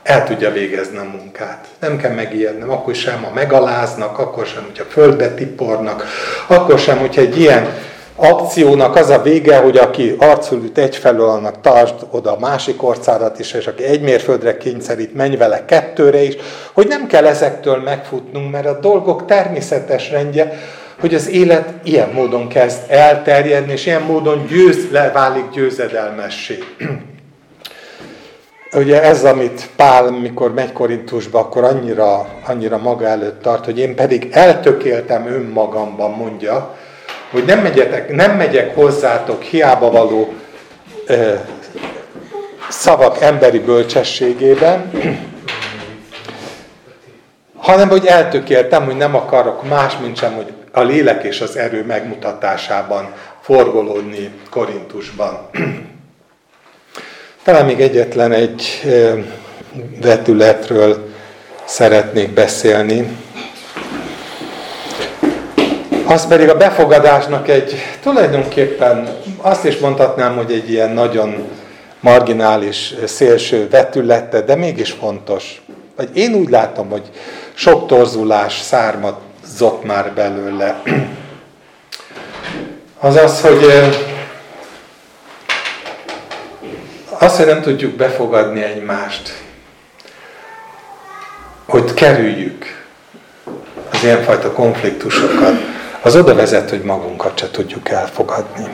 el tudja végezni a munkát. Nem kell megijednem, akkor sem, ha megaláznak, akkor sem, hogyha földbe tipornak, akkor sem, hogyha egy ilyen akciónak az a vége, hogy aki arcul üt egyfelől, annak tartsd oda a másik orcádat is, és aki egy mérföldre kényszerít, menj vele kettőre is, hogy nem kell ezektől megfutnunk, mert a dolgok természetes rendje, hogy az élet ilyen módon kezd elterjedni, és ilyen módon győz, válik győzedelmessé. Ugye ez, amit Pál, mikor megy Korintusba, akkor annyira, annyira maga előtt tart, hogy én pedig eltökéltem önmagamban, mondja, hogy nem, megyetek, nem megyek hozzátok hiába való ö, szavak emberi bölcsességében, hanem hogy eltökéltem, hogy nem akarok más, mint sem, hogy a lélek és az erő megmutatásában forgolódni Korintusban. Talán még egyetlen egy vetületről szeretnék beszélni. Az pedig a befogadásnak egy, tulajdonképpen azt is mondhatnám, hogy egy ilyen nagyon marginális, szélső vetülete, de mégis fontos. Vagy én úgy látom, hogy sok torzulás származott már belőle. Az az, hogy az, hogy nem tudjuk befogadni egymást, hogy kerüljük az ilyenfajta konfliktusokat, az oda vezet, hogy magunkat se tudjuk elfogadni.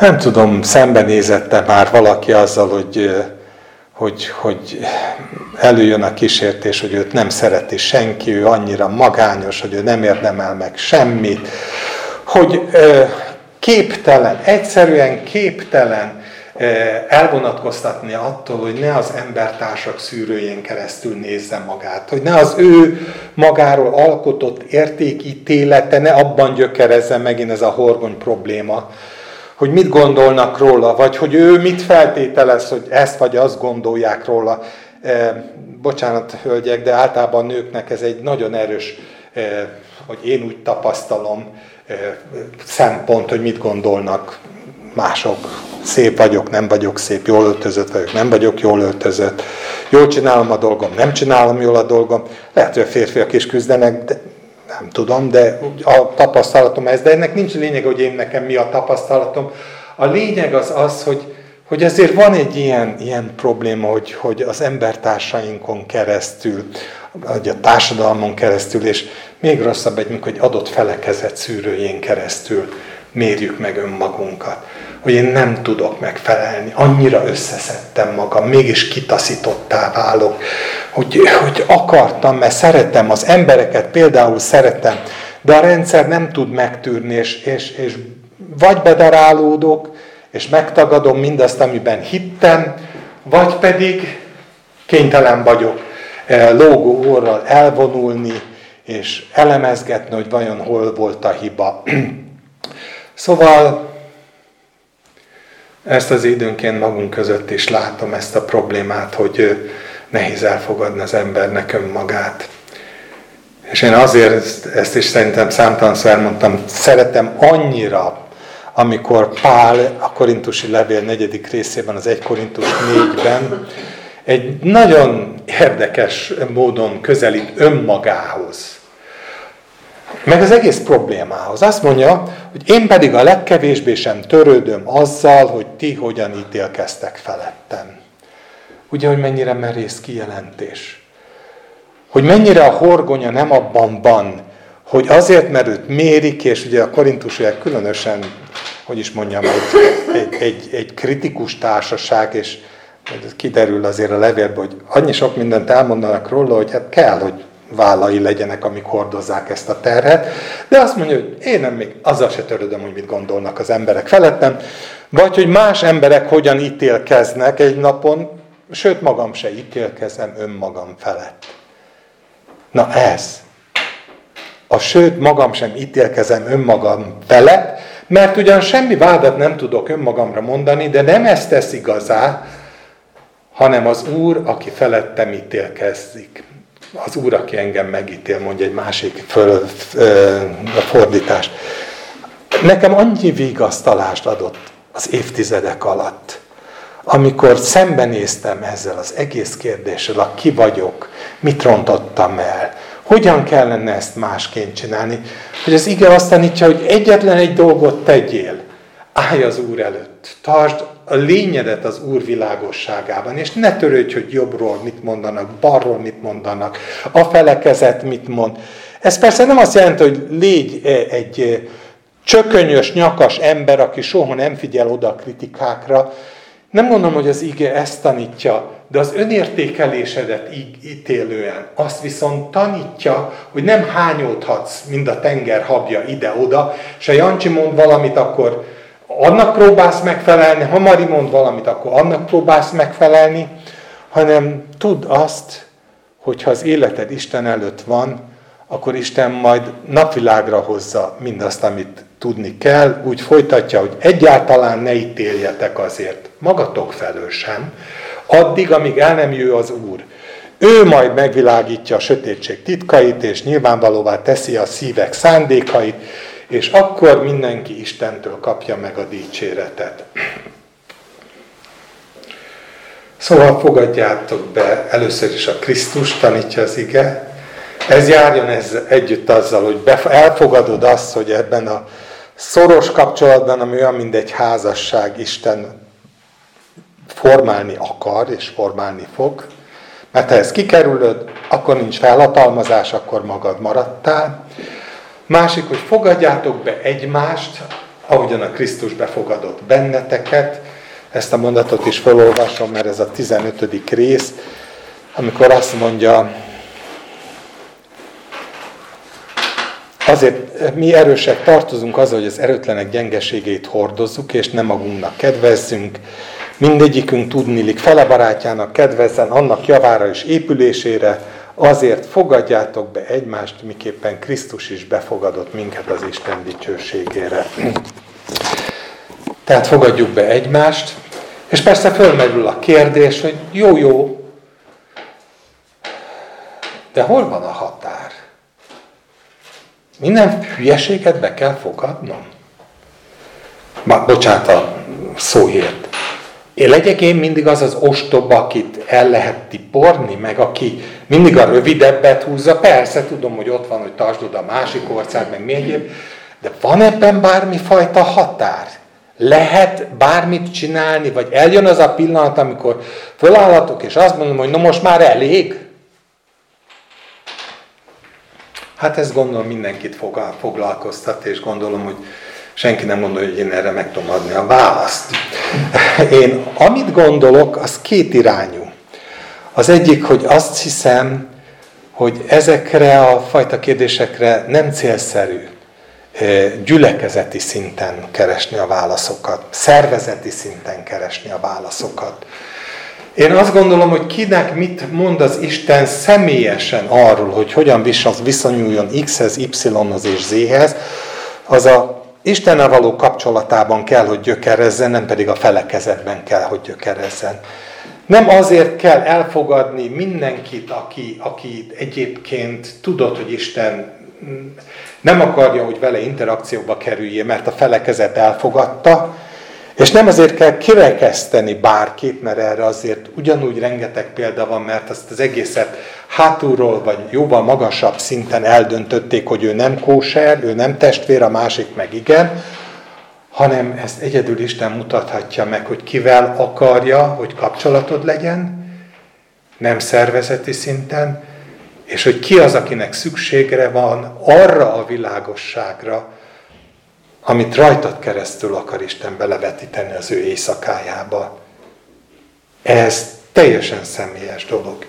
Nem tudom, szembenézette már valaki azzal, hogy, hogy, hogy előjön a kísértés, hogy őt nem szereti senki, ő annyira magányos, hogy ő nem érdemel meg semmit, hogy képtelen, egyszerűen képtelen elvonatkoztatni attól, hogy ne az embertársak szűrőjén keresztül nézze magát, hogy ne az ő magáról alkotott értékítélete ne abban gyökerezze megint ez a horgony probléma, hogy mit gondolnak róla, vagy hogy ő mit feltételez, hogy ezt vagy azt gondolják róla. Bocsánat, hölgyek, de általában nőknek ez egy nagyon erős, hogy én úgy tapasztalom, szempont, hogy mit gondolnak mások. Szép vagyok, nem vagyok szép, jól öltözött vagyok, nem vagyok jól öltözött. Jól csinálom a dolgom, nem csinálom jól a dolgom. Lehet, hogy a férfiak is küzdenek, de nem tudom, de a tapasztalatom ez, de ennek nincs lényeg, hogy én nekem mi a tapasztalatom. A lényeg az az, hogy, hogy ezért van egy ilyen, ilyen probléma, hogy, hogy az embertársainkon keresztül, vagy a társadalmon keresztül, és még rosszabb egy, hogy adott felekezet szűrőjén keresztül mérjük meg önmagunkat hogy én nem tudok megfelelni, annyira összeszedtem magam, mégis kitaszítottá válok, hogy, hogy akartam, mert szeretem, az embereket például szeretem, de a rendszer nem tud megtűrni, és, és, és vagy bedarálódok, és megtagadom mindazt, amiben hittem, vagy pedig kénytelen vagyok eh, lógó orral elvonulni, és elemezgetni, hogy vajon hol volt a hiba. Szóval ezt az időnként magunk között is látom ezt a problémát, hogy nehéz elfogadni az embernek önmagát. És én azért ezt is szerintem számtalanszor elmondtam, szeretem annyira, amikor Pál a korintusi levél negyedik részében, az 1 Korintus 4-ben egy nagyon érdekes módon közelít önmagához meg az egész problémához. Azt mondja, hogy én pedig a legkevésbé sem törődöm azzal, hogy ti hogyan ítélkeztek felettem. Ugye, hogy mennyire merész kijelentés. Hogy mennyire a horgonya nem abban van, hogy azért, mert őt mérik, és ugye a korintusiak különösen, hogy is mondjam, egy, egy, egy, egy kritikus társaság, és kiderül azért a levélből, hogy annyi sok mindent elmondanak róla, hogy hát kell, hogy vállai legyenek, amik hordozzák ezt a terhet. De azt mondja, hogy én nem még azzal se törődöm, hogy mit gondolnak az emberek felettem, vagy hogy más emberek hogyan ítélkeznek egy napon, sőt magam se ítélkezem önmagam felett. Na ez. A sőt magam sem ítélkezem önmagam felett, mert ugyan semmi vádat nem tudok önmagamra mondani, de nem ezt tesz igazá, hanem az Úr, aki felettem ítélkezzik az Úr, aki engem megítél, mondja egy másik föl, a fordítás. Nekem annyi vigasztalást adott az évtizedek alatt, amikor szembenéztem ezzel az egész kérdéssel, a ki vagyok, mit rontottam el, hogyan kellene ezt másként csinálni, hogy az ige azt tanítja, hogy egyetlen egy dolgot tegyél, állj az Úr előtt, tartsd a lényedet az Úr világosságában, és ne törődj, hogy jobbról mit mondanak, balról mit mondanak, a felekezet mit mond. Ez persze nem azt jelenti, hogy légy e, egy e, csökönyös, nyakas ember, aki soha nem figyel oda a kritikákra. Nem mondom, hogy az ige ezt tanítja, de az önértékelésedet ítélően azt viszont tanítja, hogy nem hányódhatsz, mind a tenger habja ide-oda, és a Jancsi mond valamit, akkor annak próbálsz megfelelni, ha Mari mond valamit, akkor annak próbálsz megfelelni, hanem tudd azt, hogy ha az életed Isten előtt van, akkor Isten majd napvilágra hozza mindazt, amit tudni kell, úgy folytatja, hogy egyáltalán ne ítéljetek azért magatok felől sem, addig, amíg el nem jő az Úr. Ő majd megvilágítja a sötétség titkait, és nyilvánvalóvá teszi a szívek szándékait, és akkor mindenki Istentől kapja meg a dicséretet. Szóval fogadjátok be először is a Krisztus, tanítja az ige. Ez járjon ez együtt azzal, hogy elfogadod azt, hogy ebben a szoros kapcsolatban, ami olyan, mint egy házasság, Isten formálni akar és formálni fog. Mert ha ezt kikerülöd, akkor nincs felhatalmazás, akkor magad maradtál. Másik, hogy fogadjátok be egymást, ahogyan a Krisztus befogadott benneteket. Ezt a mondatot is felolvasom, mert ez a 15. rész, amikor azt mondja, azért mi erősek tartozunk azzal, hogy az erőtlenek gyengeségét hordozzuk, és nem magunknak kedvezzünk, mindegyikünk tudnilik fele barátjának kedvezzen, annak javára és épülésére, azért fogadjátok be egymást, miképpen Krisztus is befogadott minket az Isten dicsőségére. Tehát fogadjuk be egymást, és persze fölmerül a kérdés, hogy jó, jó, de hol van a határ? Minden hülyeséget be kell fogadnom? Ma, bocsánat a szóért. Én legyek én mindig az az ostoba, akit el lehet tiporni, meg aki mindig a rövidebbet húzza. Persze, tudom, hogy ott van, hogy tartsd oda a másik ország, meg még egyéb, de van ebben bármifajta határ? Lehet bármit csinálni, vagy eljön az a pillanat, amikor fölállatok, és azt mondom, hogy no most már elég? Hát ez gondolom mindenkit foglalkoztat, és gondolom, hogy senki nem gondolja, hogy én erre meg tudom adni a választ. Én amit gondolok, az két irányú. Az egyik, hogy azt hiszem, hogy ezekre a fajta kérdésekre nem célszerű gyülekezeti szinten keresni a válaszokat, szervezeti szinten keresni a válaszokat. Én azt gondolom, hogy kinek mit mond az Isten személyesen arról, hogy hogyan viszonyuljon X-hez, Y-hoz és Z-hez, az a Istennel való kapcsolatában kell, hogy gyökerezzen, nem pedig a felekezetben kell, hogy gyökerezzen. Nem azért kell elfogadni mindenkit, aki, aki egyébként tudod, hogy Isten nem akarja, hogy vele interakcióba kerüljél, mert a felekezet elfogadta, és nem azért kell kirekeszteni bárkit, mert erre azért ugyanúgy rengeteg példa van, mert azt az egészet hátulról vagy jóval magasabb szinten eldöntötték, hogy ő nem kóser, ő nem testvér, a másik meg igen, hanem ezt egyedül Isten mutathatja meg, hogy kivel akarja, hogy kapcsolatod legyen, nem szervezeti szinten, és hogy ki az, akinek szükségre van arra a világosságra, amit rajtad keresztül akar Isten belevetíteni az ő éjszakájába. Ez teljesen személyes dolog.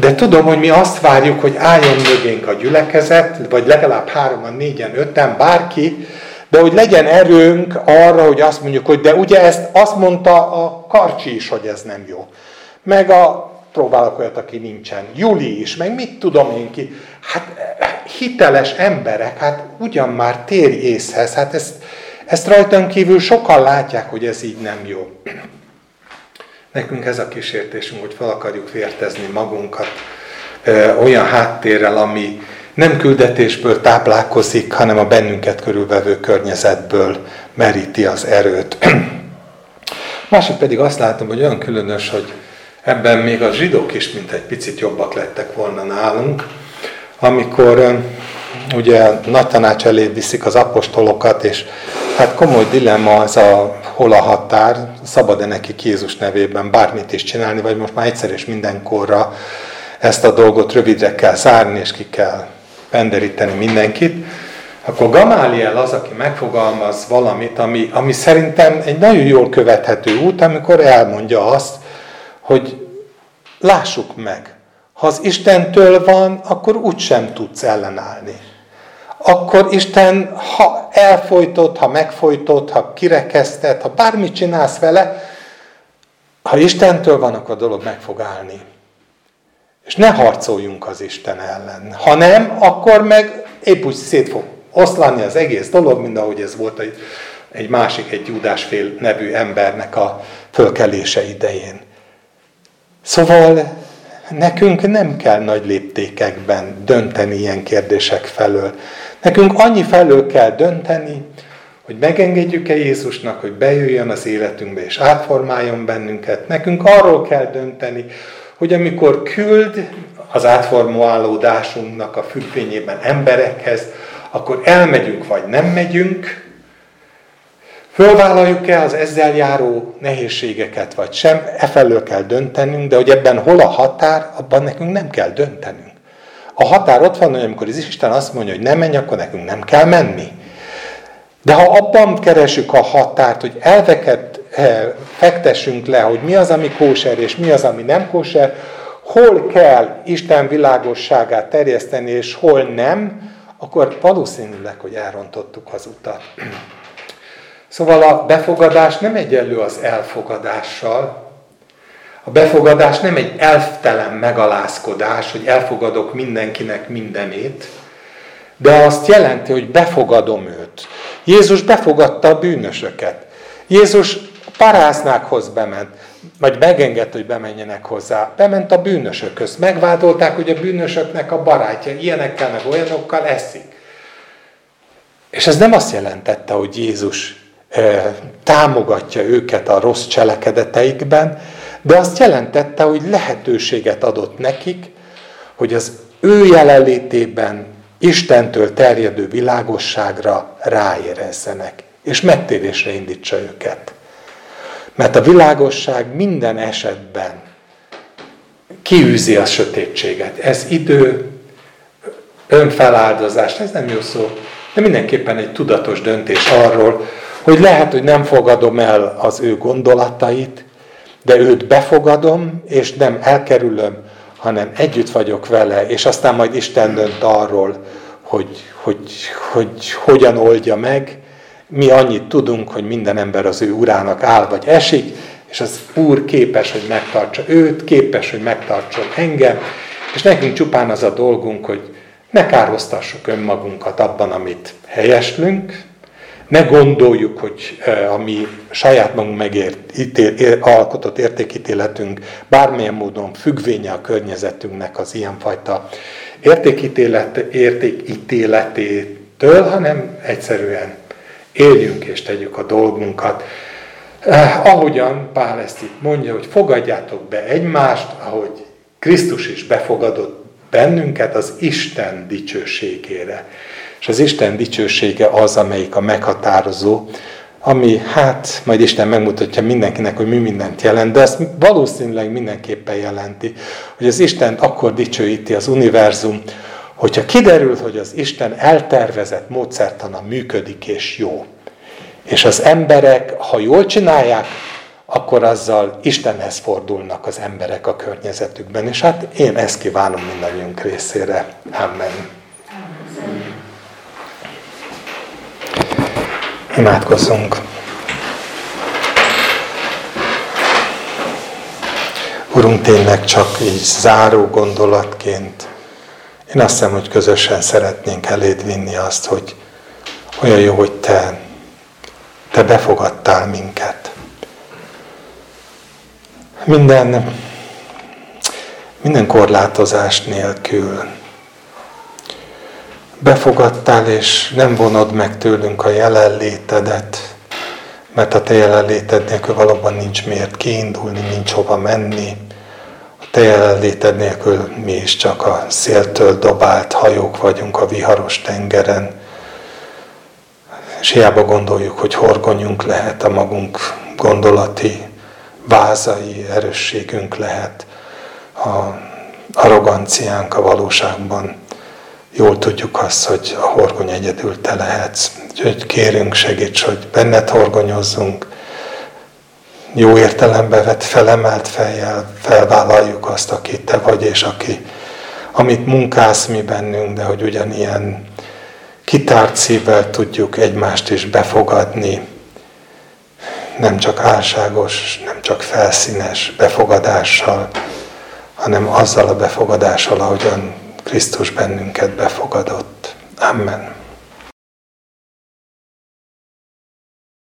De tudom, hogy mi azt várjuk, hogy álljon mögénk a gyülekezet, vagy legalább hárman, négyen, öten, bárki, de hogy legyen erőnk arra, hogy azt mondjuk, hogy de ugye ezt azt mondta a Karcsi is, hogy ez nem jó. Meg a próbálok olyat, aki nincsen. Juli is, meg mit tudom én ki. Hát hiteles emberek, hát ugyan már térj észhez, hát ezt, ezt rajtam kívül sokan látják, hogy ez így nem jó. Nekünk ez a kísértésünk, hogy fel akarjuk vértezni magunkat ö, olyan háttérrel, ami nem küldetésből táplálkozik, hanem a bennünket körülvevő környezetből meríti az erőt. Másik pedig azt látom, hogy olyan különös, hogy ebben még a zsidók is mint egy picit jobbak lettek volna nálunk, amikor ugye nagy tanács elé viszik az apostolokat, és hát komoly dilemma az a hol a határ, szabad-e neki Jézus nevében bármit is csinálni, vagy most már egyszer és mindenkorra ezt a dolgot rövidre kell zárni, és ki kell penderíteni mindenkit, akkor Gamáliel az, aki megfogalmaz valamit, ami, ami szerintem egy nagyon jól követhető út, amikor elmondja azt, hogy lássuk meg, ha az Istentől van, akkor úgysem tudsz ellenállni. Akkor Isten, ha elfolytott, ha megfolytott, ha kirekesztett, ha bármit csinálsz vele, ha Istentől van, akkor a dolog meg fog állni. És ne harcoljunk az Isten ellen. Ha nem, akkor meg épp úgy szét fog oszlani az egész dolog, mint ahogy ez volt egy, egy másik, egy Júdásfél nevű embernek a fölkelése idején. Szóval nekünk nem kell nagy léptékekben dönteni ilyen kérdések felől. Nekünk annyi felől kell dönteni, hogy megengedjük-e Jézusnak, hogy bejöjjön az életünkbe és átformáljon bennünket. Nekünk arról kell dönteni, hogy amikor küld az átformálódásunknak a függvényében emberekhez, akkor elmegyünk vagy nem megyünk, Fölvállaljuk-e az ezzel járó nehézségeket, vagy sem, e felől kell döntenünk, de hogy ebben hol a határ, abban nekünk nem kell döntenünk. A határ ott van, hogy amikor az Isten azt mondja, hogy nem menj, akkor nekünk nem kell menni. De ha abban keresünk a határt, hogy elveket eh, fektessünk le, hogy mi az, ami kóser, és mi az, ami nem kóser, hol kell Isten világosságát terjeszteni, és hol nem, akkor valószínűleg, hogy elrontottuk az utat. Szóval a befogadás nem egyenlő az elfogadással. A befogadás nem egy elftelen megalázkodás, hogy elfogadok mindenkinek mindenét, de azt jelenti, hogy befogadom őt. Jézus befogadta a bűnösöket. Jézus paráznákhoz bement, vagy megengedte, hogy bemenjenek hozzá. Bement a bűnösökhöz. Megvádolták, hogy a bűnösöknek a barátja ilyenekkel, meg olyanokkal eszik. És ez nem azt jelentette, hogy Jézus támogatja őket a rossz cselekedeteikben, de azt jelentette, hogy lehetőséget adott nekik, hogy az ő jelenlétében Istentől terjedő világosságra ráérezzenek, és megtérésre indítsa őket. Mert a világosság minden esetben kiűzi a sötétséget. Ez idő, önfeláldozás, ez nem jó szó, de mindenképpen egy tudatos döntés arról, hogy lehet, hogy nem fogadom el az ő gondolatait, de őt befogadom, és nem elkerülöm, hanem együtt vagyok vele, és aztán majd Isten dönt arról, hogy, hogy, hogy hogyan oldja meg. Mi annyit tudunk, hogy minden ember az ő urának áll vagy esik, és az Úr képes, hogy megtartsa őt, képes, hogy megtartson engem, és nekünk csupán az a dolgunk, hogy ne kárhoztassuk önmagunkat abban, amit helyeslünk, ne gondoljuk, hogy a mi saját magunk megért, ítél, alkotott értékítéletünk bármilyen módon függvénye a környezetünknek az ilyenfajta értékítélet, értékítéletétől, hanem egyszerűen éljünk és tegyük a dolgunkat. Eh, ahogyan Pál ezt itt mondja, hogy fogadjátok be egymást, ahogy Krisztus is befogadott bennünket az Isten dicsőségére. És az Isten dicsősége az, amelyik a meghatározó, ami hát majd Isten megmutatja mindenkinek, hogy mi mindent jelent, de ezt valószínűleg mindenképpen jelenti, hogy az Isten akkor dicsőíti az univerzum, hogyha kiderül, hogy az Isten eltervezett módszertana működik és jó. És az emberek, ha jól csinálják, akkor azzal Istenhez fordulnak az emberek a környezetükben. És hát én ezt kívánom mindannyiunk részére. Amen. Imádkozzunk. Urunk, tényleg csak így záró gondolatként, én azt hiszem, hogy közösen szeretnénk eléd vinni azt, hogy olyan jó, hogy Te, Te befogadtál minket. Minden, minden korlátozás nélkül, befogadtál, és nem vonod meg tőlünk a jelenlétedet, mert a te jelenléted nélkül valóban nincs miért kiindulni, nincs hova menni. A te jelenléted nélkül mi is csak a széltől dobált hajók vagyunk a viharos tengeren. És hiába gondoljuk, hogy horgonyunk lehet a magunk gondolati vázai, erősségünk lehet, a arroganciánk a valóságban jól tudjuk azt, hogy a horgony egyedül te lehetsz. Úgyhogy kérünk, segíts, hogy benned horgonyozzunk, jó értelembe vett, felemelt fejjel felvállaljuk azt, aki te vagy, és aki, amit munkálsz mi bennünk, de hogy ugyanilyen kitárt szívvel tudjuk egymást is befogadni, nem csak álságos, nem csak felszínes befogadással, hanem azzal a befogadással, ahogyan Krisztus bennünket befogadott. Amen.